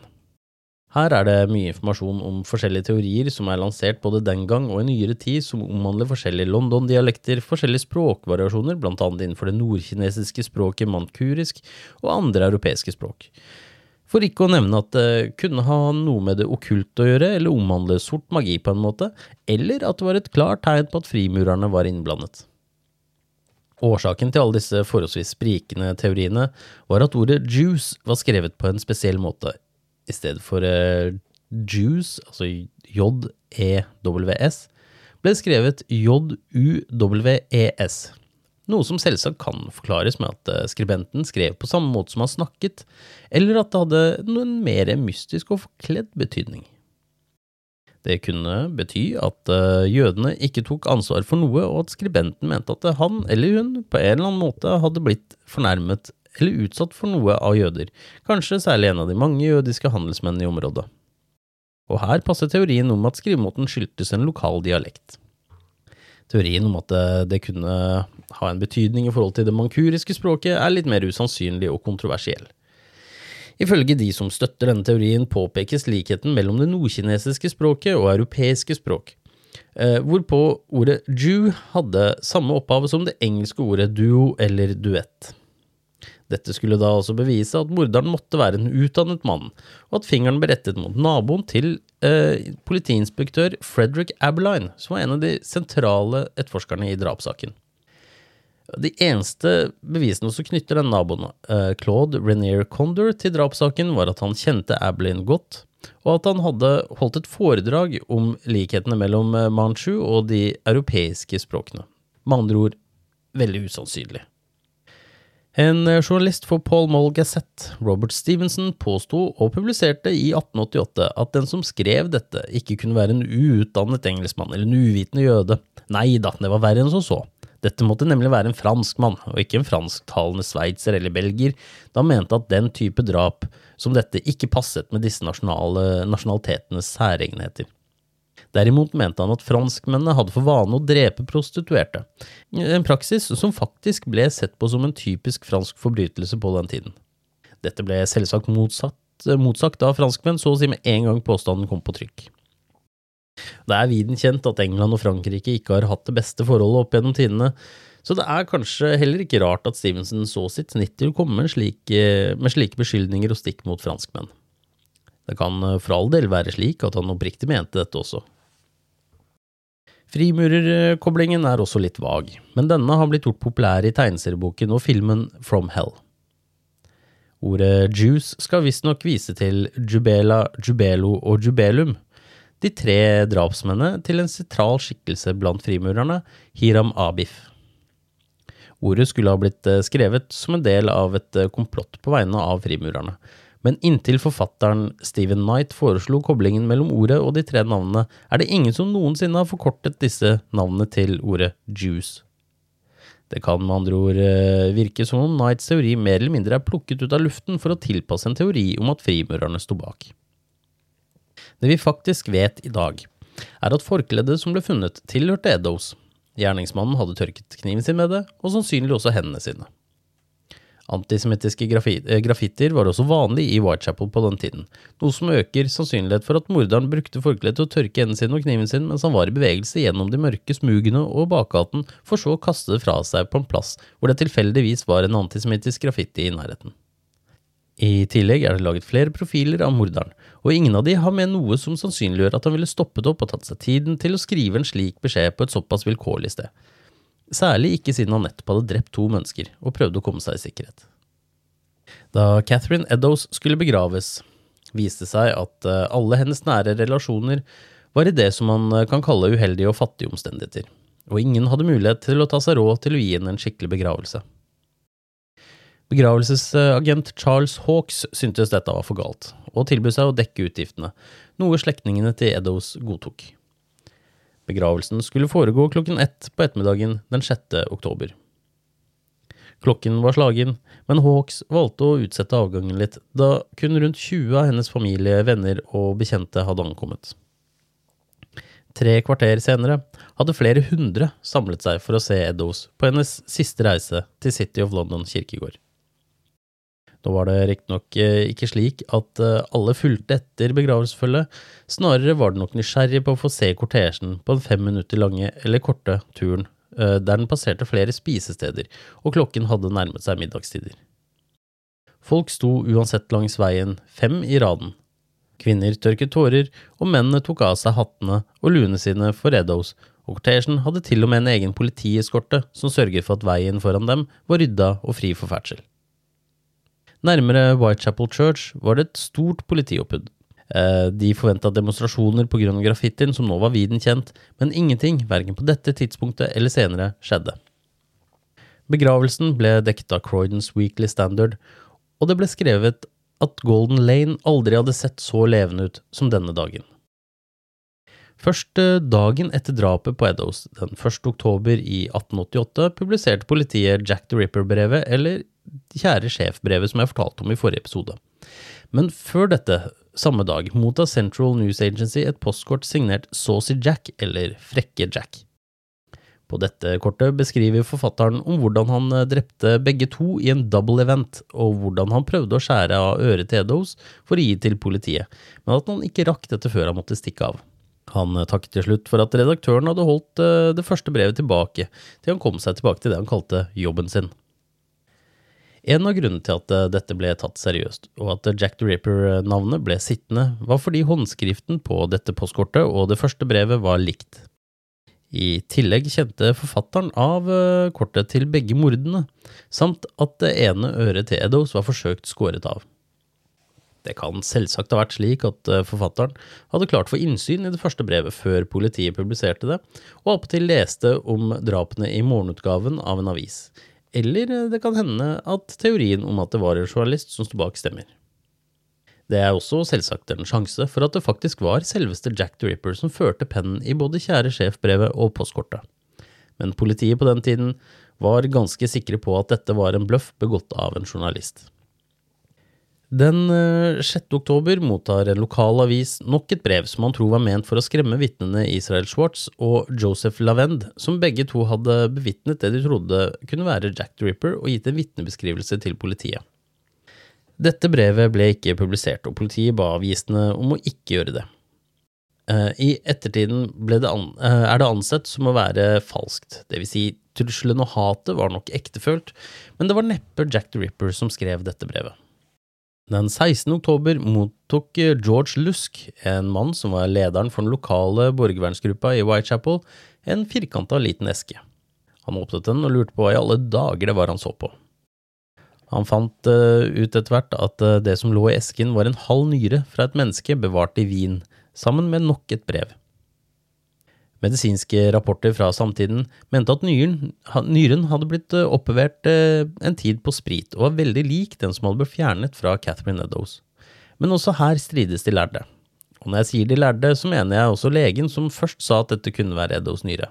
Her er det mye informasjon om forskjellige teorier som er lansert både den gang og i nyere tid, som omhandler forskjellige London-dialekter, forskjellige språkvariasjoner, blant annet innenfor det nordkinesiske språket mankurisk og andre europeiske språk. For ikke å nevne at det kunne ha noe med det okkulte å gjøre, eller omhandle sort magi på en måte, eller at det var et klart tegn på at frimurerne var innblandet. Årsaken til alle disse forholdsvis sprikende teoriene var at ordet juice var skrevet på en spesiell måte, i stedet for uh, juice, altså J-E-W-S, ble skrevet J-U-W-E-S. Noe som selvsagt kan forklares med at eh, skribenten skrev på samme måte som han snakket, eller at det hadde noen mer mystisk og forkledd betydning. Det kunne bety at uh, jødene ikke tok ansvar for noe, og at skribenten mente at han eller hun på en eller annen måte hadde blitt fornærmet eller utsatt for noe av jøder, kanskje særlig en av de mange jødiske handelsmennene i området. Og her passer teorien om at skrivemåten skyldtes en lokal dialekt. Teorien om at det, kunne ha en betydning i forhold til det mankuriske språket, er litt mer usannsynlig og kontroversiell. Ifølge de som støtter denne teorien, påpekes likheten mellom det nordkinesiske språket og europeiske språk, eh, hvorpå ordet Jew hadde samme opphav som det engelske ordet duo eller duett. Dette skulle da også bevise at morderen måtte være en utdannet mann, og at fingeren ble rettet mot naboen til eh, politiinspektør Frederick Abeline, som var en av de sentrale etterforskerne i drapssaken. De eneste bevisene som knytter den naboen, eh, Claude Renier Condor, til drapssaken, var at han kjente Abeline godt, og at han hadde holdt et foredrag om likhetene mellom eh, manchu og de europeiske språkene. Med andre ord veldig usannsynlig. En eh, journalist for Paul Moll Gazette, Robert Stevenson, påsto og publiserte i 1888 at den som skrev dette, ikke kunne være en uutdannet engelskmann eller en uvitende jøde. Nei da, det var verre enn som så. Dette måtte nemlig være en franskmann, og ikke en fransktalende sveitser eller belgier, da han mente at den type drap som dette ikke passet med disse nasjonalitetenes særegenheter. Derimot mente han at franskmennene hadde for vane å drepe prostituerte, en praksis som faktisk ble sett på som en typisk fransk forbrytelse på den tiden. Dette ble selvsagt motsatt, motsagt av franskmenn så å si med en gang påstanden kom på trykk. Det er viden kjent at England og Frankrike ikke har hatt det beste forholdet opp gjennom tidene, så det er kanskje heller ikke rart at Stevenson så sitt snitt til å komme med med slike beskyldninger og stikk mot franskmenn. Det kan for all del være slik at han oppriktig mente dette også. Frimurerkoblingen er også litt vag, men denne har blitt gjort populær i tegneserieboken og filmen From Hell. Ordet juice skal visstnok vise til jubela, jubelo og jubelum, de tre drapsmennene til en sentral skikkelse blant frimurerne, Hiram Abif. Ordet skulle ha blitt eh, skrevet som en del av et eh, komplott på vegne av frimurerne, men inntil forfatteren Stephen Knight foreslo koblingen mellom ordet og de tre navnene, er det ingen som noensinne har forkortet disse navnene til ordet juice. Det kan med andre ord eh, virke som om Knights teori mer eller mindre er plukket ut av luften for å tilpasse en teori om at frimurerne sto bak. Det vi faktisk vet i dag, er at forkledet som ble funnet, tilhørte Eddows. Gjerningsmannen hadde tørket kniven sin med det, og sannsynlig også hendene sine. Antisemittiske eh, graffitier var også vanlig i Whitechapel på den tiden, noe som øker sannsynlighet for at morderen brukte forkleet til å tørke hendene sine og kniven sin mens han var i bevegelse gjennom de mørke smugene og bakgaten, for så å kaste det fra seg på en plass hvor det tilfeldigvis var en antisemittisk graffiti i nærheten. I tillegg er det laget flere profiler av morderen, og ingen av de har med noe som sannsynliggjør at han ville stoppet opp og tatt seg tiden til å skrive en slik beskjed på et såpass vilkårlig sted. Særlig ikke siden han nettopp hadde drept to mennesker og prøvde å komme seg i sikkerhet. Da Catherine Eddows skulle begraves, viste seg at eh, alle hennes nære relasjoner var i det som man eh, kan kalle uheldige og fattige omstendigheter, og ingen hadde mulighet til å ta seg råd til å gi henne en skikkelig begravelse. Begravelsesagent Charles Hawks syntes dette var for galt, og tilbød seg å dekke utgiftene, noe slektningene til Eddows godtok. Begravelsen skulle foregå klokken ett på ettermiddagen den 6. oktober. Klokken var slagen, men Hawks valgte å utsette avgangen litt, da kun rundt 20 av hennes familie, venner og bekjente hadde ankommet. Tre kvarter senere hadde flere hundre samlet seg for å se Eddows på hennes siste reise til City of London kirkegård. Nå var det riktignok eh, ikke slik at eh, alle fulgte etter begravelsesfølget, snarere var det nok nysgjerrig på å få se kortesjen på den fem minutter lange eller korte turen eh, der den passerte flere spisesteder, og klokken hadde nærmet seg middagstider. Folk sto uansett langs veien, fem i raden. Kvinner tørket tårer, og mennene tok av seg hattene og luene sine for Eddos, og kortesjen hadde til og med en egen politieskorte som sørget for at veien foran dem var rydda og fri for ferdsel. Nærmere Whitechapel Church var det et stort politioppbud. Eh, de forventa demonstrasjoner på grunn av graffitien, som nå var viden kjent, men ingenting, verken på dette tidspunktet eller senere, skjedde. Begravelsen ble dekket av Croydons Weekly Standard, og det ble skrevet at Golden Lane aldri hadde sett så levende ut som denne dagen. Først dagen etter drapet på Eddows, den 1. oktober i 1888, publiserte politiet Jack the Ripper-brevet, eller kjære sjef-brevet som jeg fortalte om i forrige episode. Men før dette, samme dag, mottar Central News Agency et postkort signert Saucy Jack, eller Frekke Jack. På dette kortet beskriver forfatteren om hvordan han eh, drepte begge to i en double event, og hvordan han prøvde å skjære av øret til Eddowes for å gi til politiet, men at han ikke rakk dette før han måtte stikke av. Han eh, takket til slutt for at redaktøren hadde holdt eh, det første brevet tilbake, til han kom seg tilbake til det han kalte jobben sin. En av grunnene til at eh, dette ble tatt seriøst, og at Jack the Ripper-navnet ble sittende, var fordi håndskriften på dette postkortet og det første brevet var likt. I tillegg kjente forfatteren av eh, kortet til begge mordene, samt at det ene øret til Eddows var forsøkt skåret av. Det kan selvsagt ha vært slik at eh, forfatteren hadde klart for innsyn i det første brevet før politiet publiserte det, og appåtil leste om drapene i morgenutgaven av en avis, eller det kan hende at teorien om at det var en journalist som sto bak, stemmer. Det er også selvsagt en sjanse for at det faktisk var selveste Jack the Ripper som førte pennen i både Kjære sjef-brevet og postkortet. Men politiet på den tiden var ganske sikre på at dette var en bløff begått av en journalist. Den 6. Eh, oktober mottar en lokal avis nok et brev som han tror var ment for å skremme vitnene Israel Schwartz og Joseph Lavend, som begge to hadde bevitnet det de trodde kunne være Jack the Ripper, og gitt en vitnebeskrivelse til politiet. Dette brevet ble ikke publisert, og politiet ba avisene om å ikke gjøre det. Eh, I ettertiden det eh, er det ansett som å være falskt, vil si trusselen og hatet var nok ektefølt, men det var neppe Jack the Ripper som skrev dette brevet. Den 16. oktober mottok George Lusk, en mann som var lederen for den lokale borgervernsgruppa i Whitechapel, en firkanta liten eske. Han åpnet den og lurte på hva i alle dager det var han så på. Han fant uh, ut etter hvert at uh, det som lå i esken var en halv nyre fra et menneske bevart i Wien, sammen med nok et brev. Medisinske rapporter fra samtiden mente at nyren, nyren hadde blitt uh, oppbevart en tid på sprit, og var veldig lik den som hadde blitt fjernet fra Catherine Eddowes. Men også her strides de lærde. Og når jeg sier de lærde, så mener jeg også legen som først sa at dette kunne være Eddowes nyre.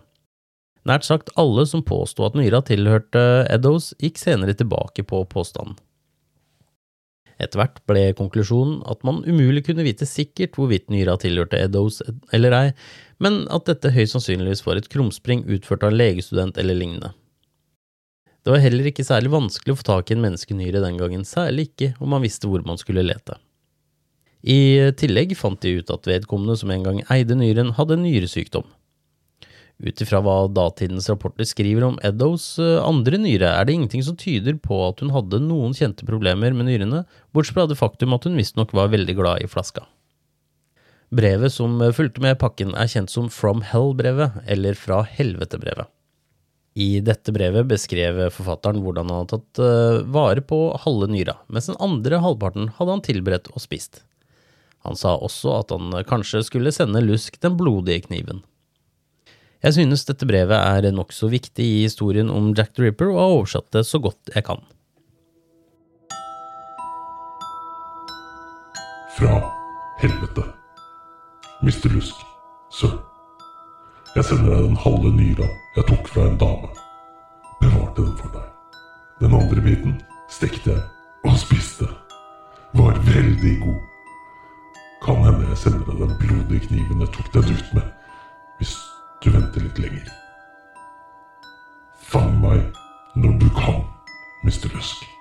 Nært sagt alle som påsto at Nyra tilhørte Eddows, gikk senere tilbake på påstanden. Etter hvert ble konklusjonen at man umulig kunne vite sikkert hvorvidt Nyra tilhørte Eddows eller ei, men at dette høyst sannsynligvis var et krumspring utført av en legestudent eller lignende. Det var heller ikke særlig vanskelig å få tak i en menneskenyre den gangen, særlig ikke om man visste hvor man skulle lete. I tillegg fant de ut at vedkommende som en gang eide nyren, hadde nyresykdom. Ut ifra hva datidens rapporter skriver om Eddows eh, andre nyre, er det ingenting som tyder på at hun hadde noen kjente problemer med nyrene, bortsett fra det faktum at hun visstnok var veldig glad i flaska. Brevet som fulgte med pakken er kjent som From Hell-brevet, eller Fra helvete-brevet. I dette brevet beskrev forfatteren hvordan han hadde tatt eh, vare på halve nyra, mens den andre halvparten hadde han tilberedt og spist. Han sa også at han kanskje skulle sende Lusk den blodige kniven. Jeg synes dette brevet er nokså viktig i historien om Jack the Ripper, og har oversatt det så godt jeg kan. Fra helvete. Mr. Lusk, sir. Jeg sender deg den halve nyra jeg tok fra en dame. Bevarte den for deg. Den andre biten stekte jeg og spiste. Var veldig god. Kan hende jeg sender deg den blodige kniven jeg tok deg ut med, hvis du venter litt lenger. Fang meg når du kan, Mr. Lusk.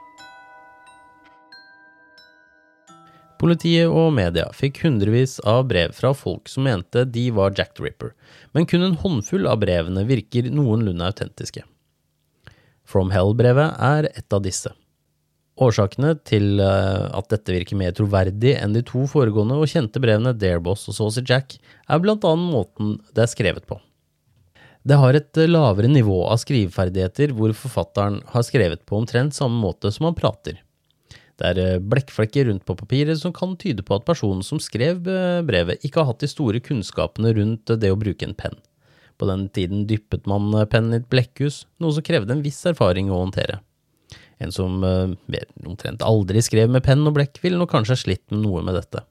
Politiet og media fikk hundrevis av brev fra folk som mente de var Jack the Ripper, men kun en håndfull av brevene virker noenlunde autentiske. From Hell-brevet er et av disse. Årsakene til eh, at dette virker mer troverdig enn de to foregående og kjente brevene Dareboss og Saucy Jack, er blant annet måten det er skrevet på. Det har et eh, lavere nivå av skriveferdigheter hvor forfatteren har skrevet på omtrent samme måte som han prater. Det er eh, blekkflekker rundt på papiret som kan tyde på at personen som skrev brevet, ikke har hatt de store kunnskapene rundt det å bruke en penn. På den tiden dyppet man pennen i et blekkhus, noe som krevde en viss erfaring å håndtere. En som omtrent aldri skrev med penn og blekk, ville nok kanskje slitt med noe med dette.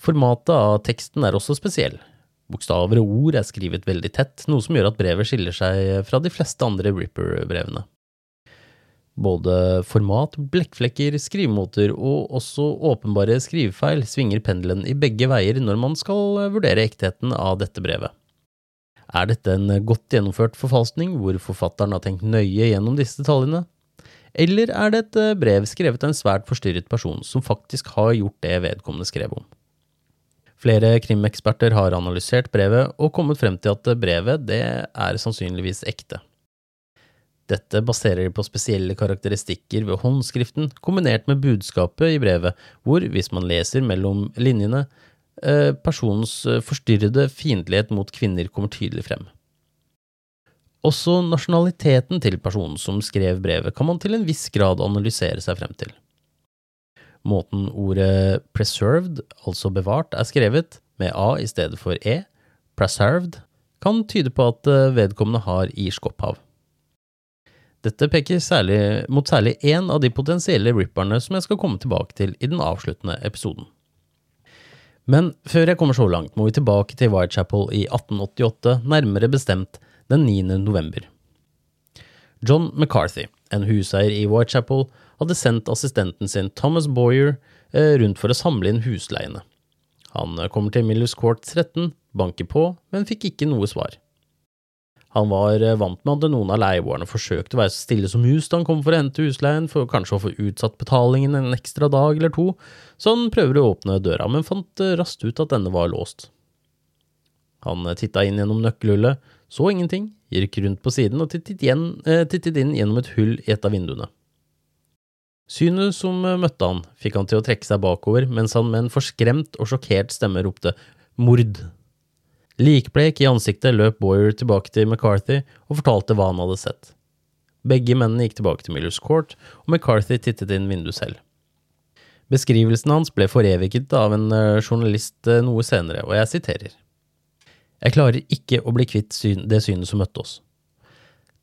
Formatet av teksten er også spesiell. Bokstaver og ord er skrevet veldig tett, noe som gjør at brevet skiller seg fra de fleste andre Ripper-brevene. Både format, blekkflekker, skrivemåter og også åpenbare skrivefeil svinger pendelen i begge veier når man skal vurdere ektheten av dette brevet. Er dette en godt gjennomført forfalskning, hvor forfatteren har tenkt nøye gjennom disse detaljene? Eller er det et eh, brev skrevet av en svært forstyrret person som faktisk har gjort det vedkommende skrev om? Flere krimeksperter har analysert brevet og kommet frem til at brevet det er sannsynligvis ekte. Dette baserer på spesielle karakteristikker ved håndskriften, kombinert med budskapet i brevet, hvor, hvis man leser mellom linjene, Eh, personens eh, forstyrrede fiendtlighet mot kvinner kommer tydelig frem. Også nasjonaliteten til personen som skrev brevet, kan man til en viss grad analysere seg frem til. Måten ordet preserved, altså bevart, er skrevet, med a i stedet for e, preserved, kan tyde på at eh, vedkommende har irsk opphav. Dette peker særlig mot særlig én av de potensielle ripperne som jeg skal komme tilbake til i den avsluttende episoden. Men før jeg kommer så langt, må vi tilbake til Whitechapel i 1888, nærmere bestemt den 9. november. John McCarthy, en huseier i Whitechapel, hadde sendt assistenten sin Thomas Boyer eh, rundt for å samle inn husleiene. Han eh, kommer til Millers Court 13, banker på, men fikk ikke noe svar. Han var eh, vant med at noen av leieboerne forsøkte å være så stille som mus da han kom for å hente husleien, for kanskje å få utsatt betalingen en ekstra dag eller to, så han prøver å åpne døra, men fant eh, raskt ut at denne var låst. Han eh, titta inn gjennom nøkkelhullet, så ingenting, gikk rundt på siden og tittet, igjen, eh, tittet inn gjennom et hull i et av vinduene. Synet som møtte han, fikk han til å trekke seg bakover, mens han med en forskremt og sjokkert stemme ropte mord. Likblek i ansiktet løp Boyer tilbake til McCarthy og fortalte hva han hadde sett. Begge mennene gikk tilbake til Millers Court, og McCarthy tittet inn vinduet selv. Beskrivelsen hans ble foreviget av en journalist noe senere, og jeg siterer. Jeg klarer ikke å bli kvitt det synet som møtte oss.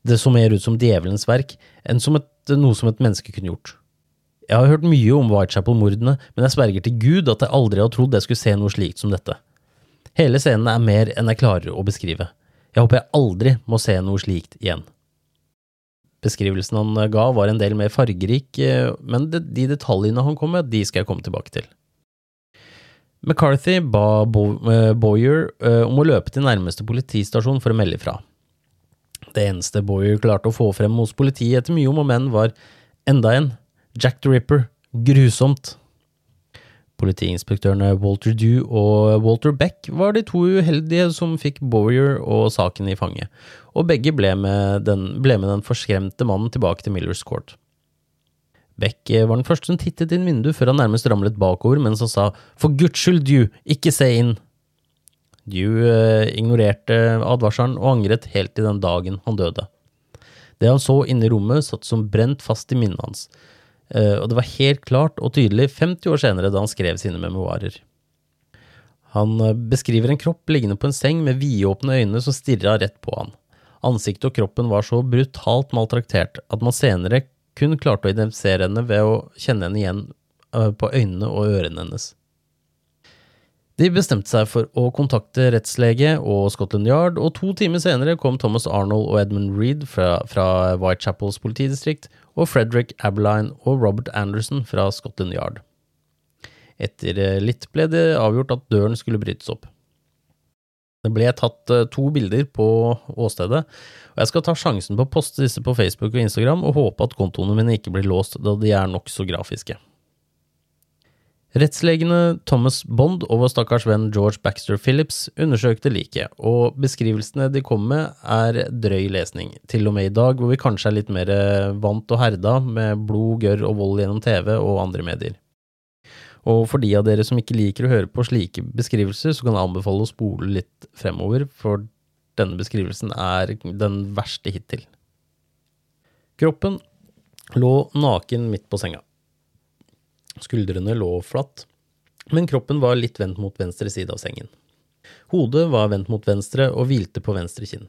Det så mer ut som djevelens verk enn som et, noe som et menneske kunne gjort. Jeg har hørt mye om Whitechapel-mordene, men jeg sverger til Gud at jeg aldri har trodd jeg skulle se noe slikt som dette. Hele scenen er mer enn jeg klarer å beskrive. Jeg håper jeg aldri må se noe slikt igjen. Beskrivelsen han ga var en del mer fargerik, men de detaljene han kom med, de skal jeg komme tilbake til. McCarthy ba Boyer om å løpe til nærmeste politistasjon for å melde ifra. Det eneste Boyer klarte å få frem hos politiet etter mye om og men, var enda en, Jack the Ripper, grusomt. Politiinspektørene Walter Dew og Walter Beck var de to uheldige som fikk Bowyer og saken i fanget, og begge ble med den, ble med den forskremte mannen tilbake til Millers Court. Beck var den første som tittet inn vinduet før han nærmest ramlet bakover mens han sa for guds skyld, Dew, ikke se inn. Dew eh, ignorerte advarselen og angret helt til den dagen han døde. Det han så inne i rommet, satt som brent fast i minnet hans, eh, og det var helt klart og tydelig 50 år senere da han skrev sine memoarer. Han eh, beskriver en kropp liggende på en seng med vidåpne øyne som stirra rett på han. Ansiktet og kroppen var så brutalt maltraktert at man senere kun klarte å identifisere henne ved å kjenne henne igjen eh, på øynene og ørene hennes. De bestemte seg for å kontakte rettslege og Scotland Yard, og to timer senere kom Thomas Arnold og Edmund Reed fra, fra Whitechapels politidistrikt, og Frederick Abeline og Robert Anderson fra Scotland Yard. Etter eh, litt ble det avgjort at døren skulle brytes opp. Det ble tatt eh, to bilder på åstedet, og jeg skal ta sjansen på å poste disse på Facebook og Instagram, og håpe at kontoene mine ikke blir låst, da de er nokså grafiske. Rettslegene Thomas Bond og vår stakkars venn George Baxter Phillips undersøkte liket, og beskrivelsene de kom med er drøy lesning, til og med i dag hvor vi kanskje er litt mer vant og herda med blod, gørr og vold gjennom TV og andre medier. Og for de av dere som ikke liker å høre på slike beskrivelser, så kan jeg anbefale å spole litt fremover, for denne beskrivelsen er den verste hittil. Kroppen lå naken midt på senga. Skuldrene lå flatt, men kroppen var litt vendt mot venstre side av sengen. Hodet var vendt mot venstre og hvilte på venstre kinn.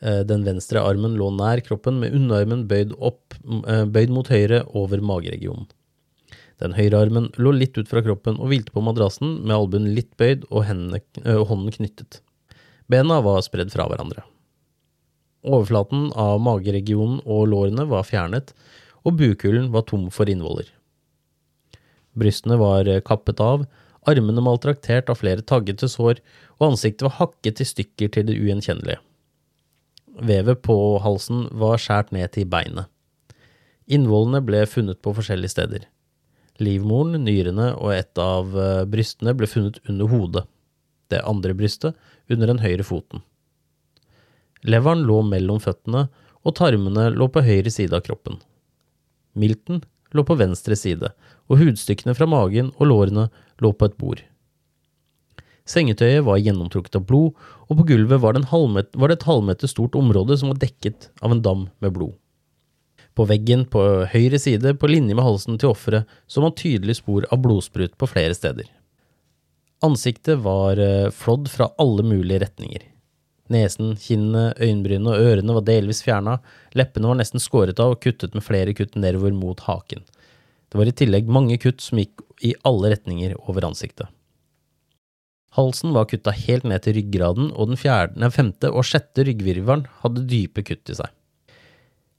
Eh, den venstre armen lå nær kroppen, med underarmen bøyd, opp, eh, bøyd mot høyre over mageregionen. Den høyre armen lå litt ut fra kroppen og hvilte på madrassen med albuen litt bøyd og, hendene, og hånden knyttet. Bena var spredd fra hverandre. Overflaten av mageregionen og lårene var fjernet, og bukhulen var tom for innvoller. Brystene var kappet av, armene maltraktert av flere taggete sår, og ansiktet var hakket i stykker til det ugjenkjennelige. Vevet på halsen var skjært ned til beinet. Innvollene ble funnet på forskjellige steder. Livmoren, nyrene og et av eh, brystene ble funnet under hodet, det andre brystet under den høyre foten. Leveren lå mellom føttene, og tarmene lå på høyre side av kroppen. Milten lå på venstre side, og hudstykkene fra magen og lårene lå på et bord. Sengetøyet var gjennomtrukket av blod, og på gulvet var det, var det et halvmeter stort område som var dekket av en dam med blod. På veggen på høyre side, på linje med halsen til offeret, så man tydelig spor av blodsprut på flere steder. Ansiktet var eh, flådd fra alle mulige retninger. Nesen, kinnene, øyenbrynene og ørene var delvis fjerna, leppene var nesten skåret av og kuttet med flere kutt nedover mot haken. Det var i tillegg mange kutt som gikk i alle retninger over ansiktet. Halsen var kutta helt ned til ryggraden, og den fjerde, femte og sjette ryggvirvelen hadde dype kutt i seg.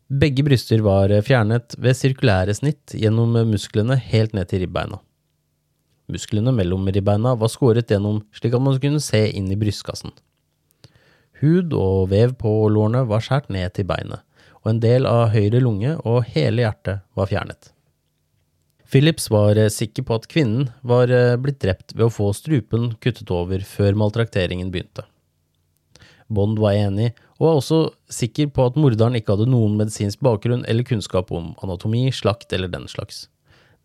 Begge bryster var fjernet ved sirkulære snitt gjennom musklene helt ned til ribbeina. Musklene mellom ribbeina var skåret gjennom slik at man kunne se inn i brystkassen. Hud og vev på lårene var skåret ned til beinet, og en del av høyre lunge og hele hjertet var fjernet. Phillips var eh, sikker på at kvinnen var eh, blitt drept ved å få strupen kuttet over før maltrakteringen begynte. Bond var enig, og var også sikker på at morderen ikke hadde noen medisinsk bakgrunn eller kunnskap om anatomi, slakt eller den slags.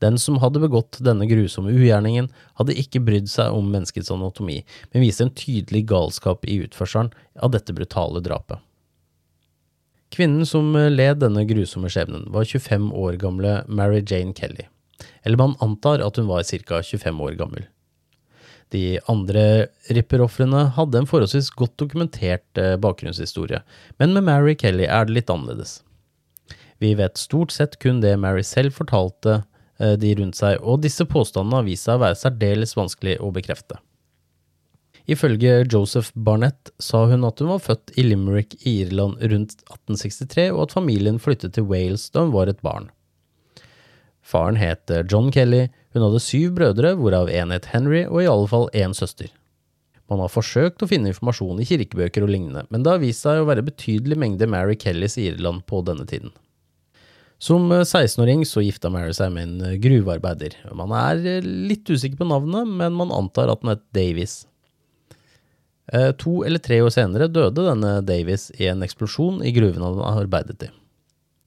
Den som hadde begått denne grusomme ugjerningen, hadde ikke brydd seg om menneskets anatomi, men viste en tydelig galskap i utførselen av dette brutale drapet. Kvinnen som led denne grusomme skjebnen, var 25 år gamle Mary Jane Kelly, eller man antar at hun var ca. 25 år gammel. De andre ripperofrene hadde en forholdsvis godt dokumentert eh, bakgrunnshistorie, men med Mary Kelly er det litt annerledes. Vi vet stort sett kun det Mary selv fortalte de rundt seg, og disse påstandene har vist seg å være særdeles vanskelig å bekrefte. Ifølge Joseph Barnett sa hun at hun var født i Limerick i Irland rundt 1863, og at familien flyttet til Wales da hun var et barn. Faren het John Kelly, hun hadde syv brødre, hvorav én het Henry, og i alle fall én søster. Man har forsøkt å finne informasjon i kirkebøker og lignende, men det har vist seg å være betydelig mengde Mary Kellys i Irland på denne tiden. Som 16-åring så gifta Mary seg med en gruvearbeider. Man er litt usikker på navnet, men man antar at den het Davies. Eh, to eller tre år senere døde denne Davies i en eksplosjon i gruven han arbeidet i.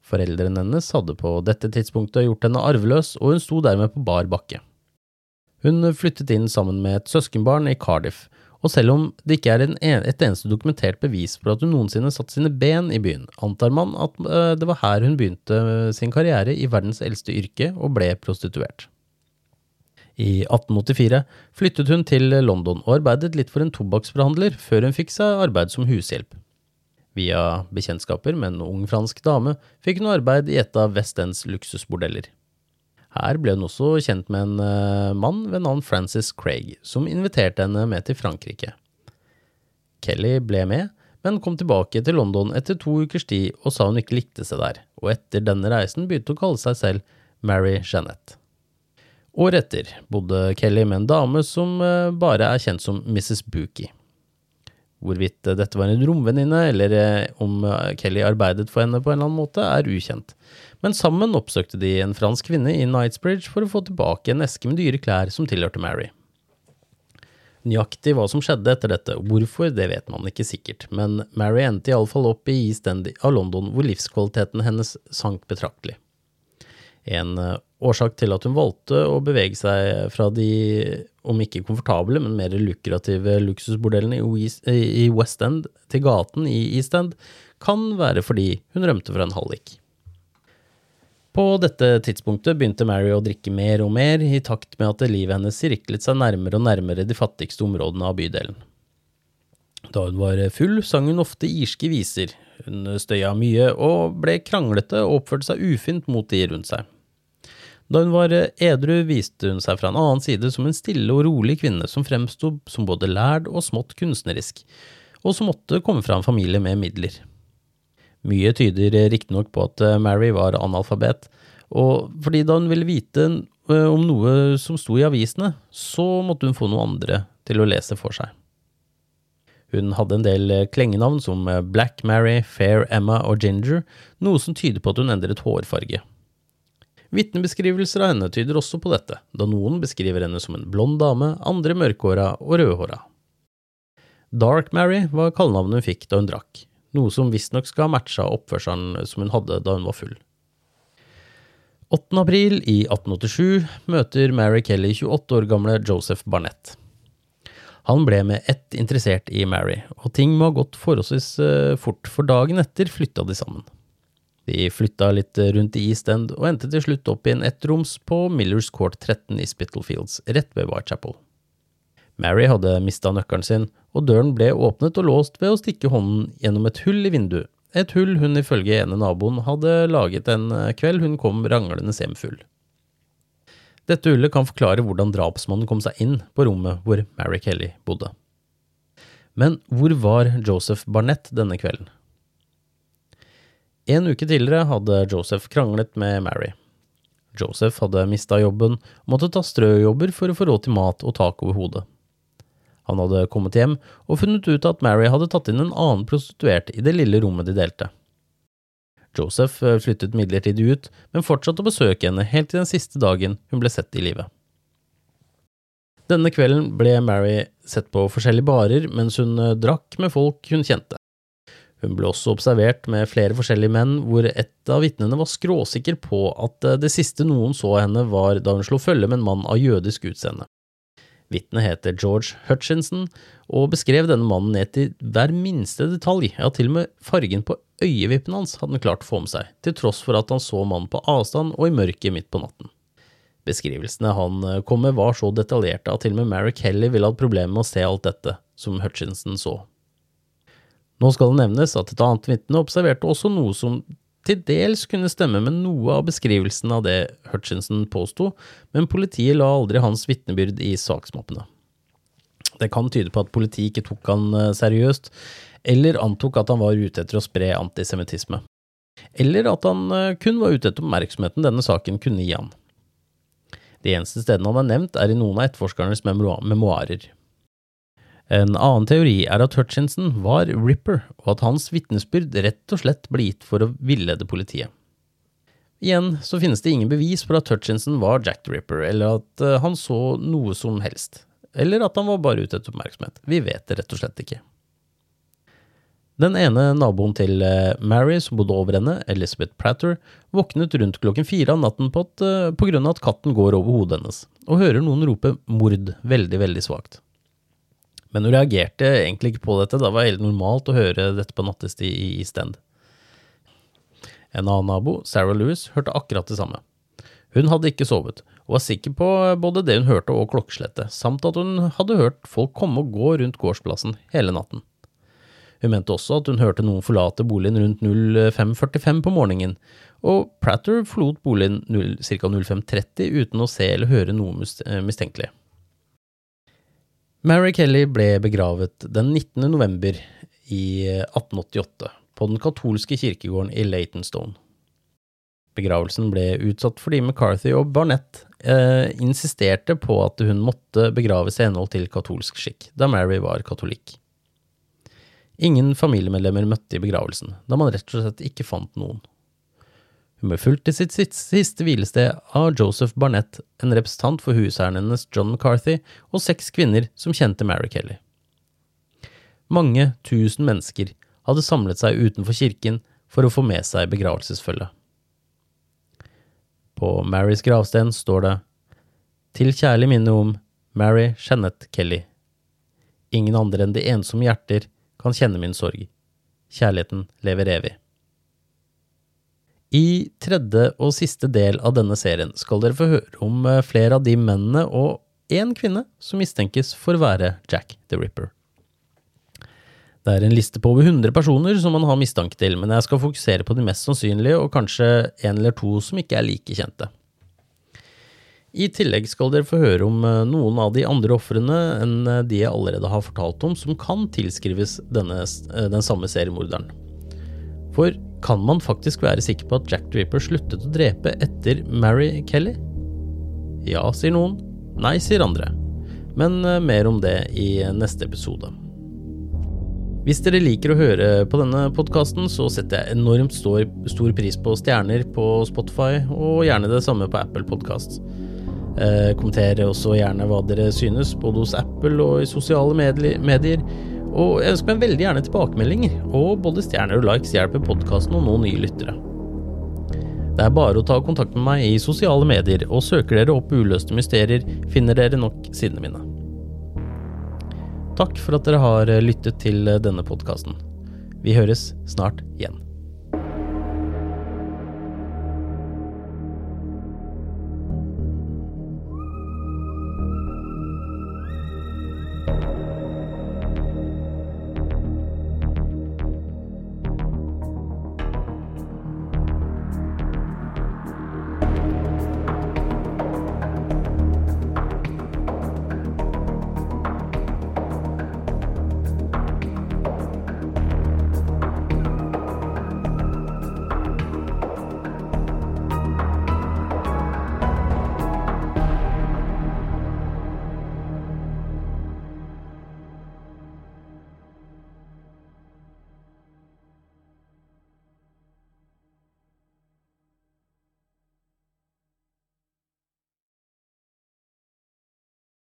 Foreldrene hennes hadde på dette tidspunktet gjort henne arveløs, og hun sto dermed på bar bakke. Hun flyttet inn sammen med et søskenbarn i Cardiff, og selv om det ikke er en, et eneste dokumentert bevis for at hun noensinne satte sine ben i byen, antar man at eh, det var her hun begynte sin karriere i verdens eldste yrke og ble prostituert. I 1884 flyttet hun til London og arbeidet litt for en tobakksforhandler før hun fikk seg arbeid som hushjelp. Via bekjentskaper med en ung fransk dame fikk hun arbeid i et av West Ends luksusbordeller. Her ble hun også kjent med en uh, mann ved navn Francis Craig, som inviterte henne med til Frankrike. Kelly ble med, men kom tilbake til London etter to ukers tid og sa hun ikke likte seg der, og etter denne reisen begynte å kalle seg selv Mary Jeanette. Året etter bodde Kelly med en dame som uh, bare er kjent som Mrs. Bookie. Hvorvidt dette var en romvenninne, eller eh, om eh, Kelly arbeidet for henne på en eller annen måte, er ukjent. Men sammen oppsøkte de en fransk kvinne i Knightsbridge for å få tilbake en eske med dyre klær som tilhørte Mary. Nøyaktig hva som skjedde etter dette, og hvorfor, det vet man ikke sikkert, men Mary endte iallfall opp i East End av London, hvor livskvaliteten hennes sank betraktelig. En eh, årsak til at hun valgte å bevege seg fra de, om ikke komfortable, men mer lukrative luksusbordellene i West End til gaten i East End, kan være fordi hun rømte fra en hallik. På dette tidspunktet begynte Mary å drikke mer og mer, i takt med at livet hennes sirklet seg nærmere og nærmere de fattigste områdene av bydelen. Da hun var full, sang hun ofte irske viser, hun støya mye og ble kranglete og oppførte seg ufint mot de rundt seg. Da hun var edru, viste hun seg fra en annen side som en stille og rolig kvinne som fremsto som både lærd og smått kunstnerisk, og som måtte komme fra en familie med midler. Mye tyder riktignok på at eh, Mary var analfabet, og fordi da hun ville vite eh, om noe som sto i avisene, så måtte hun få noen andre til å lese for seg. Hun hadde en del klengenavn som Black Mary, Fair Emma og Ginger, noe som tyder på at hun endret hårfarge. Vitnebeskrivelser av henne tyder også på dette, da noen beskriver henne som en blond dame, andre mørkhåra og rødhåra. Dark Mary var kallenavnet hun fikk da hun drakk, noe som visstnok skal ha matcha oppførselen som hun hadde da hun var full. 8. april i 1887 møter Mary Kelly 28 år gamle Joseph Barnett. Han ble med ett interessert i Mary, og ting må ha gått forholdsvis eh, fort, for dagen etter flytta de sammen. De flytta litt rundt i East End og endte til slutt opp i en ettroms på Millers Court 13 i Spitalfields, rett ved Whitechapel. Mary hadde mista nøkkelen sin, og døren ble åpnet og låst ved å stikke hånden gjennom et hull i vinduet, et hull hun ifølge ene naboen hadde laget en kveld hun kom ranglende hjem full. Dette hullet kan forklare hvordan drapsmannen kom seg inn på rommet hvor Mary Kelly bodde. Men hvor var Joseph Barnett denne kvelden? En uke tidligere hadde Joseph kranglet med Mary. Joseph hadde mista jobben og måtte ta strøjobber for å få råd til mat og tak over hodet. Han hadde kommet hjem og funnet ut at Mary hadde tatt inn en annen prostituert i det lille rommet de delte. Joseph eh, flyttet midlertidig ut, men fortsatte å besøke henne helt til den siste dagen hun ble sett i live. Denne kvelden ble Mary sett på forskjellige barer mens hun eh, drakk med folk hun kjente. Hun ble også observert med flere forskjellige menn, hvor et av vitnene var skråsikker på at eh, det siste noen så henne var da hun slo følge med en mann av jødisk utseende. Vitnet heter George Hutchinson, og beskrev denne mannen ned til hver minste detalj, ja, til og med fargen på øyevippen hans hadde han klart å få med seg, til tross for at han så mannen på avstand og i mørket midt på natten. Beskrivelsene han eh, kom med var så detaljerte at til og med Mary Kelly ville hatt problemer med å se alt dette som Hutchinson så. Nå skal det nevnes at et annet vitne observerte også noe som til dels kunne stemme med noe av beskrivelsen av det Hutchinson påsto, men politiet la aldri hans vitnebyrd i saksmappene. Det kan tyde på at politiet ikke tok han eh, seriøst, eller antok at han var ute etter å spre antisemittisme. Eller at han eh, kun var ute etter oppmerksomheten denne saken kunne gi han. De eneste stedene han er nevnt, er i noen av etterforskernes memoarer. En annen teori er at Hutchinson var Ripper, og at hans vitnesbyrd rett og slett ble gitt for å villede politiet. Igjen så finnes det ingen bevis for at Hutchinson var Jack the Ripper, eller at eh, han så noe som helst, eller at han var bare ute etter oppmerksomhet. Vi vet det rett og slett ikke. Den ene naboen til eh, Mary, som bodde over henne, Elizabeth Pratter, våknet rundt klokken fire av natten på, at, eh, på grunn av at katten går over hodet hennes, og hører noen rope mord veldig, veldig svakt. Men hun reagerte egentlig ikke på dette, da var det helt normalt å høre dette på nattestid i East End. En annen nabo, Sarah Lewis, hørte akkurat det samme. Hun hadde ikke sovet, og var sikker på både det hun hørte og klokkeslettet, samt at hun hadde hørt folk komme og gå rundt gårdsplassen hele natten. Hun mente også at hun hørte noen forlate boligen rundt 05.45 på morgenen, og Pratter forlot boligen ca. 05.30 uten å se eller høre noe mistenkelig. Mary Kelly ble begravet den 19. november i 1888 på den katolske kirkegården i Latonstone. Begravelsen ble utsatt fordi McCarthy og Barnett eh, insisterte på at hun måtte begraves i henhold til katolsk skikk, da Mary var katolikk. Ingen familiemedlemmer møtte i begravelsen, da man rett og slett ikke fant noen. Hun ble fulgt til sitt siste hvilested av Joseph Barnett, en representant for hennes John McCarthy, og seks kvinner som kjente Mary Kelly. Mange tusen mennesker hadde samlet seg utenfor kirken for å få med seg begravelsesfølget. På Marys gravsten står det Til kjærlig minne om Mary Jeanette Kelly. Ingen andre enn de ensomme hjerter kan kjenne min sorg. Kjærligheten lever evig. I tredje og siste del av denne serien skal dere få høre om eh, flere av de mennene og én kvinne som mistenkes for å være Jack the Ripper. Det er en liste på over 100 personer som man har mistanke til, men jeg skal fokusere på de mest sannsynlige og kanskje en eller to som ikke er like kjente. I tillegg skal dere få høre om eh, noen av de andre ofrene enn eh, de jeg allerede har fortalt om, som kan tilskrives denne, den samme seriemorderen. For kan man faktisk være sikker på at Jack Draper sluttet å drepe etter Mary Kelly? Ja, sier noen. Nei, sier andre. Men uh, mer om det i neste episode. Hvis dere liker å høre på denne podkasten, så setter jeg enormt stor, stor, pris på stjerner på Spotify, og gjerne det samme på Apple Podkast. Eh, kommenter også gjerne hva dere synes, både hos Apple og i sosiale medier. Og jeg ønsker meg veldig gjerne tilbakemeldinger, og både stjerner og likes hjelper podkasten og noen nye lyttere. Det er bare å ta kontakt med meg i sosiale medier, og søker dere opp uløste mysterier, finner dere nok sidene mine. Takk for at dere har lyttet til denne podkasten. Vi høres snart igjen.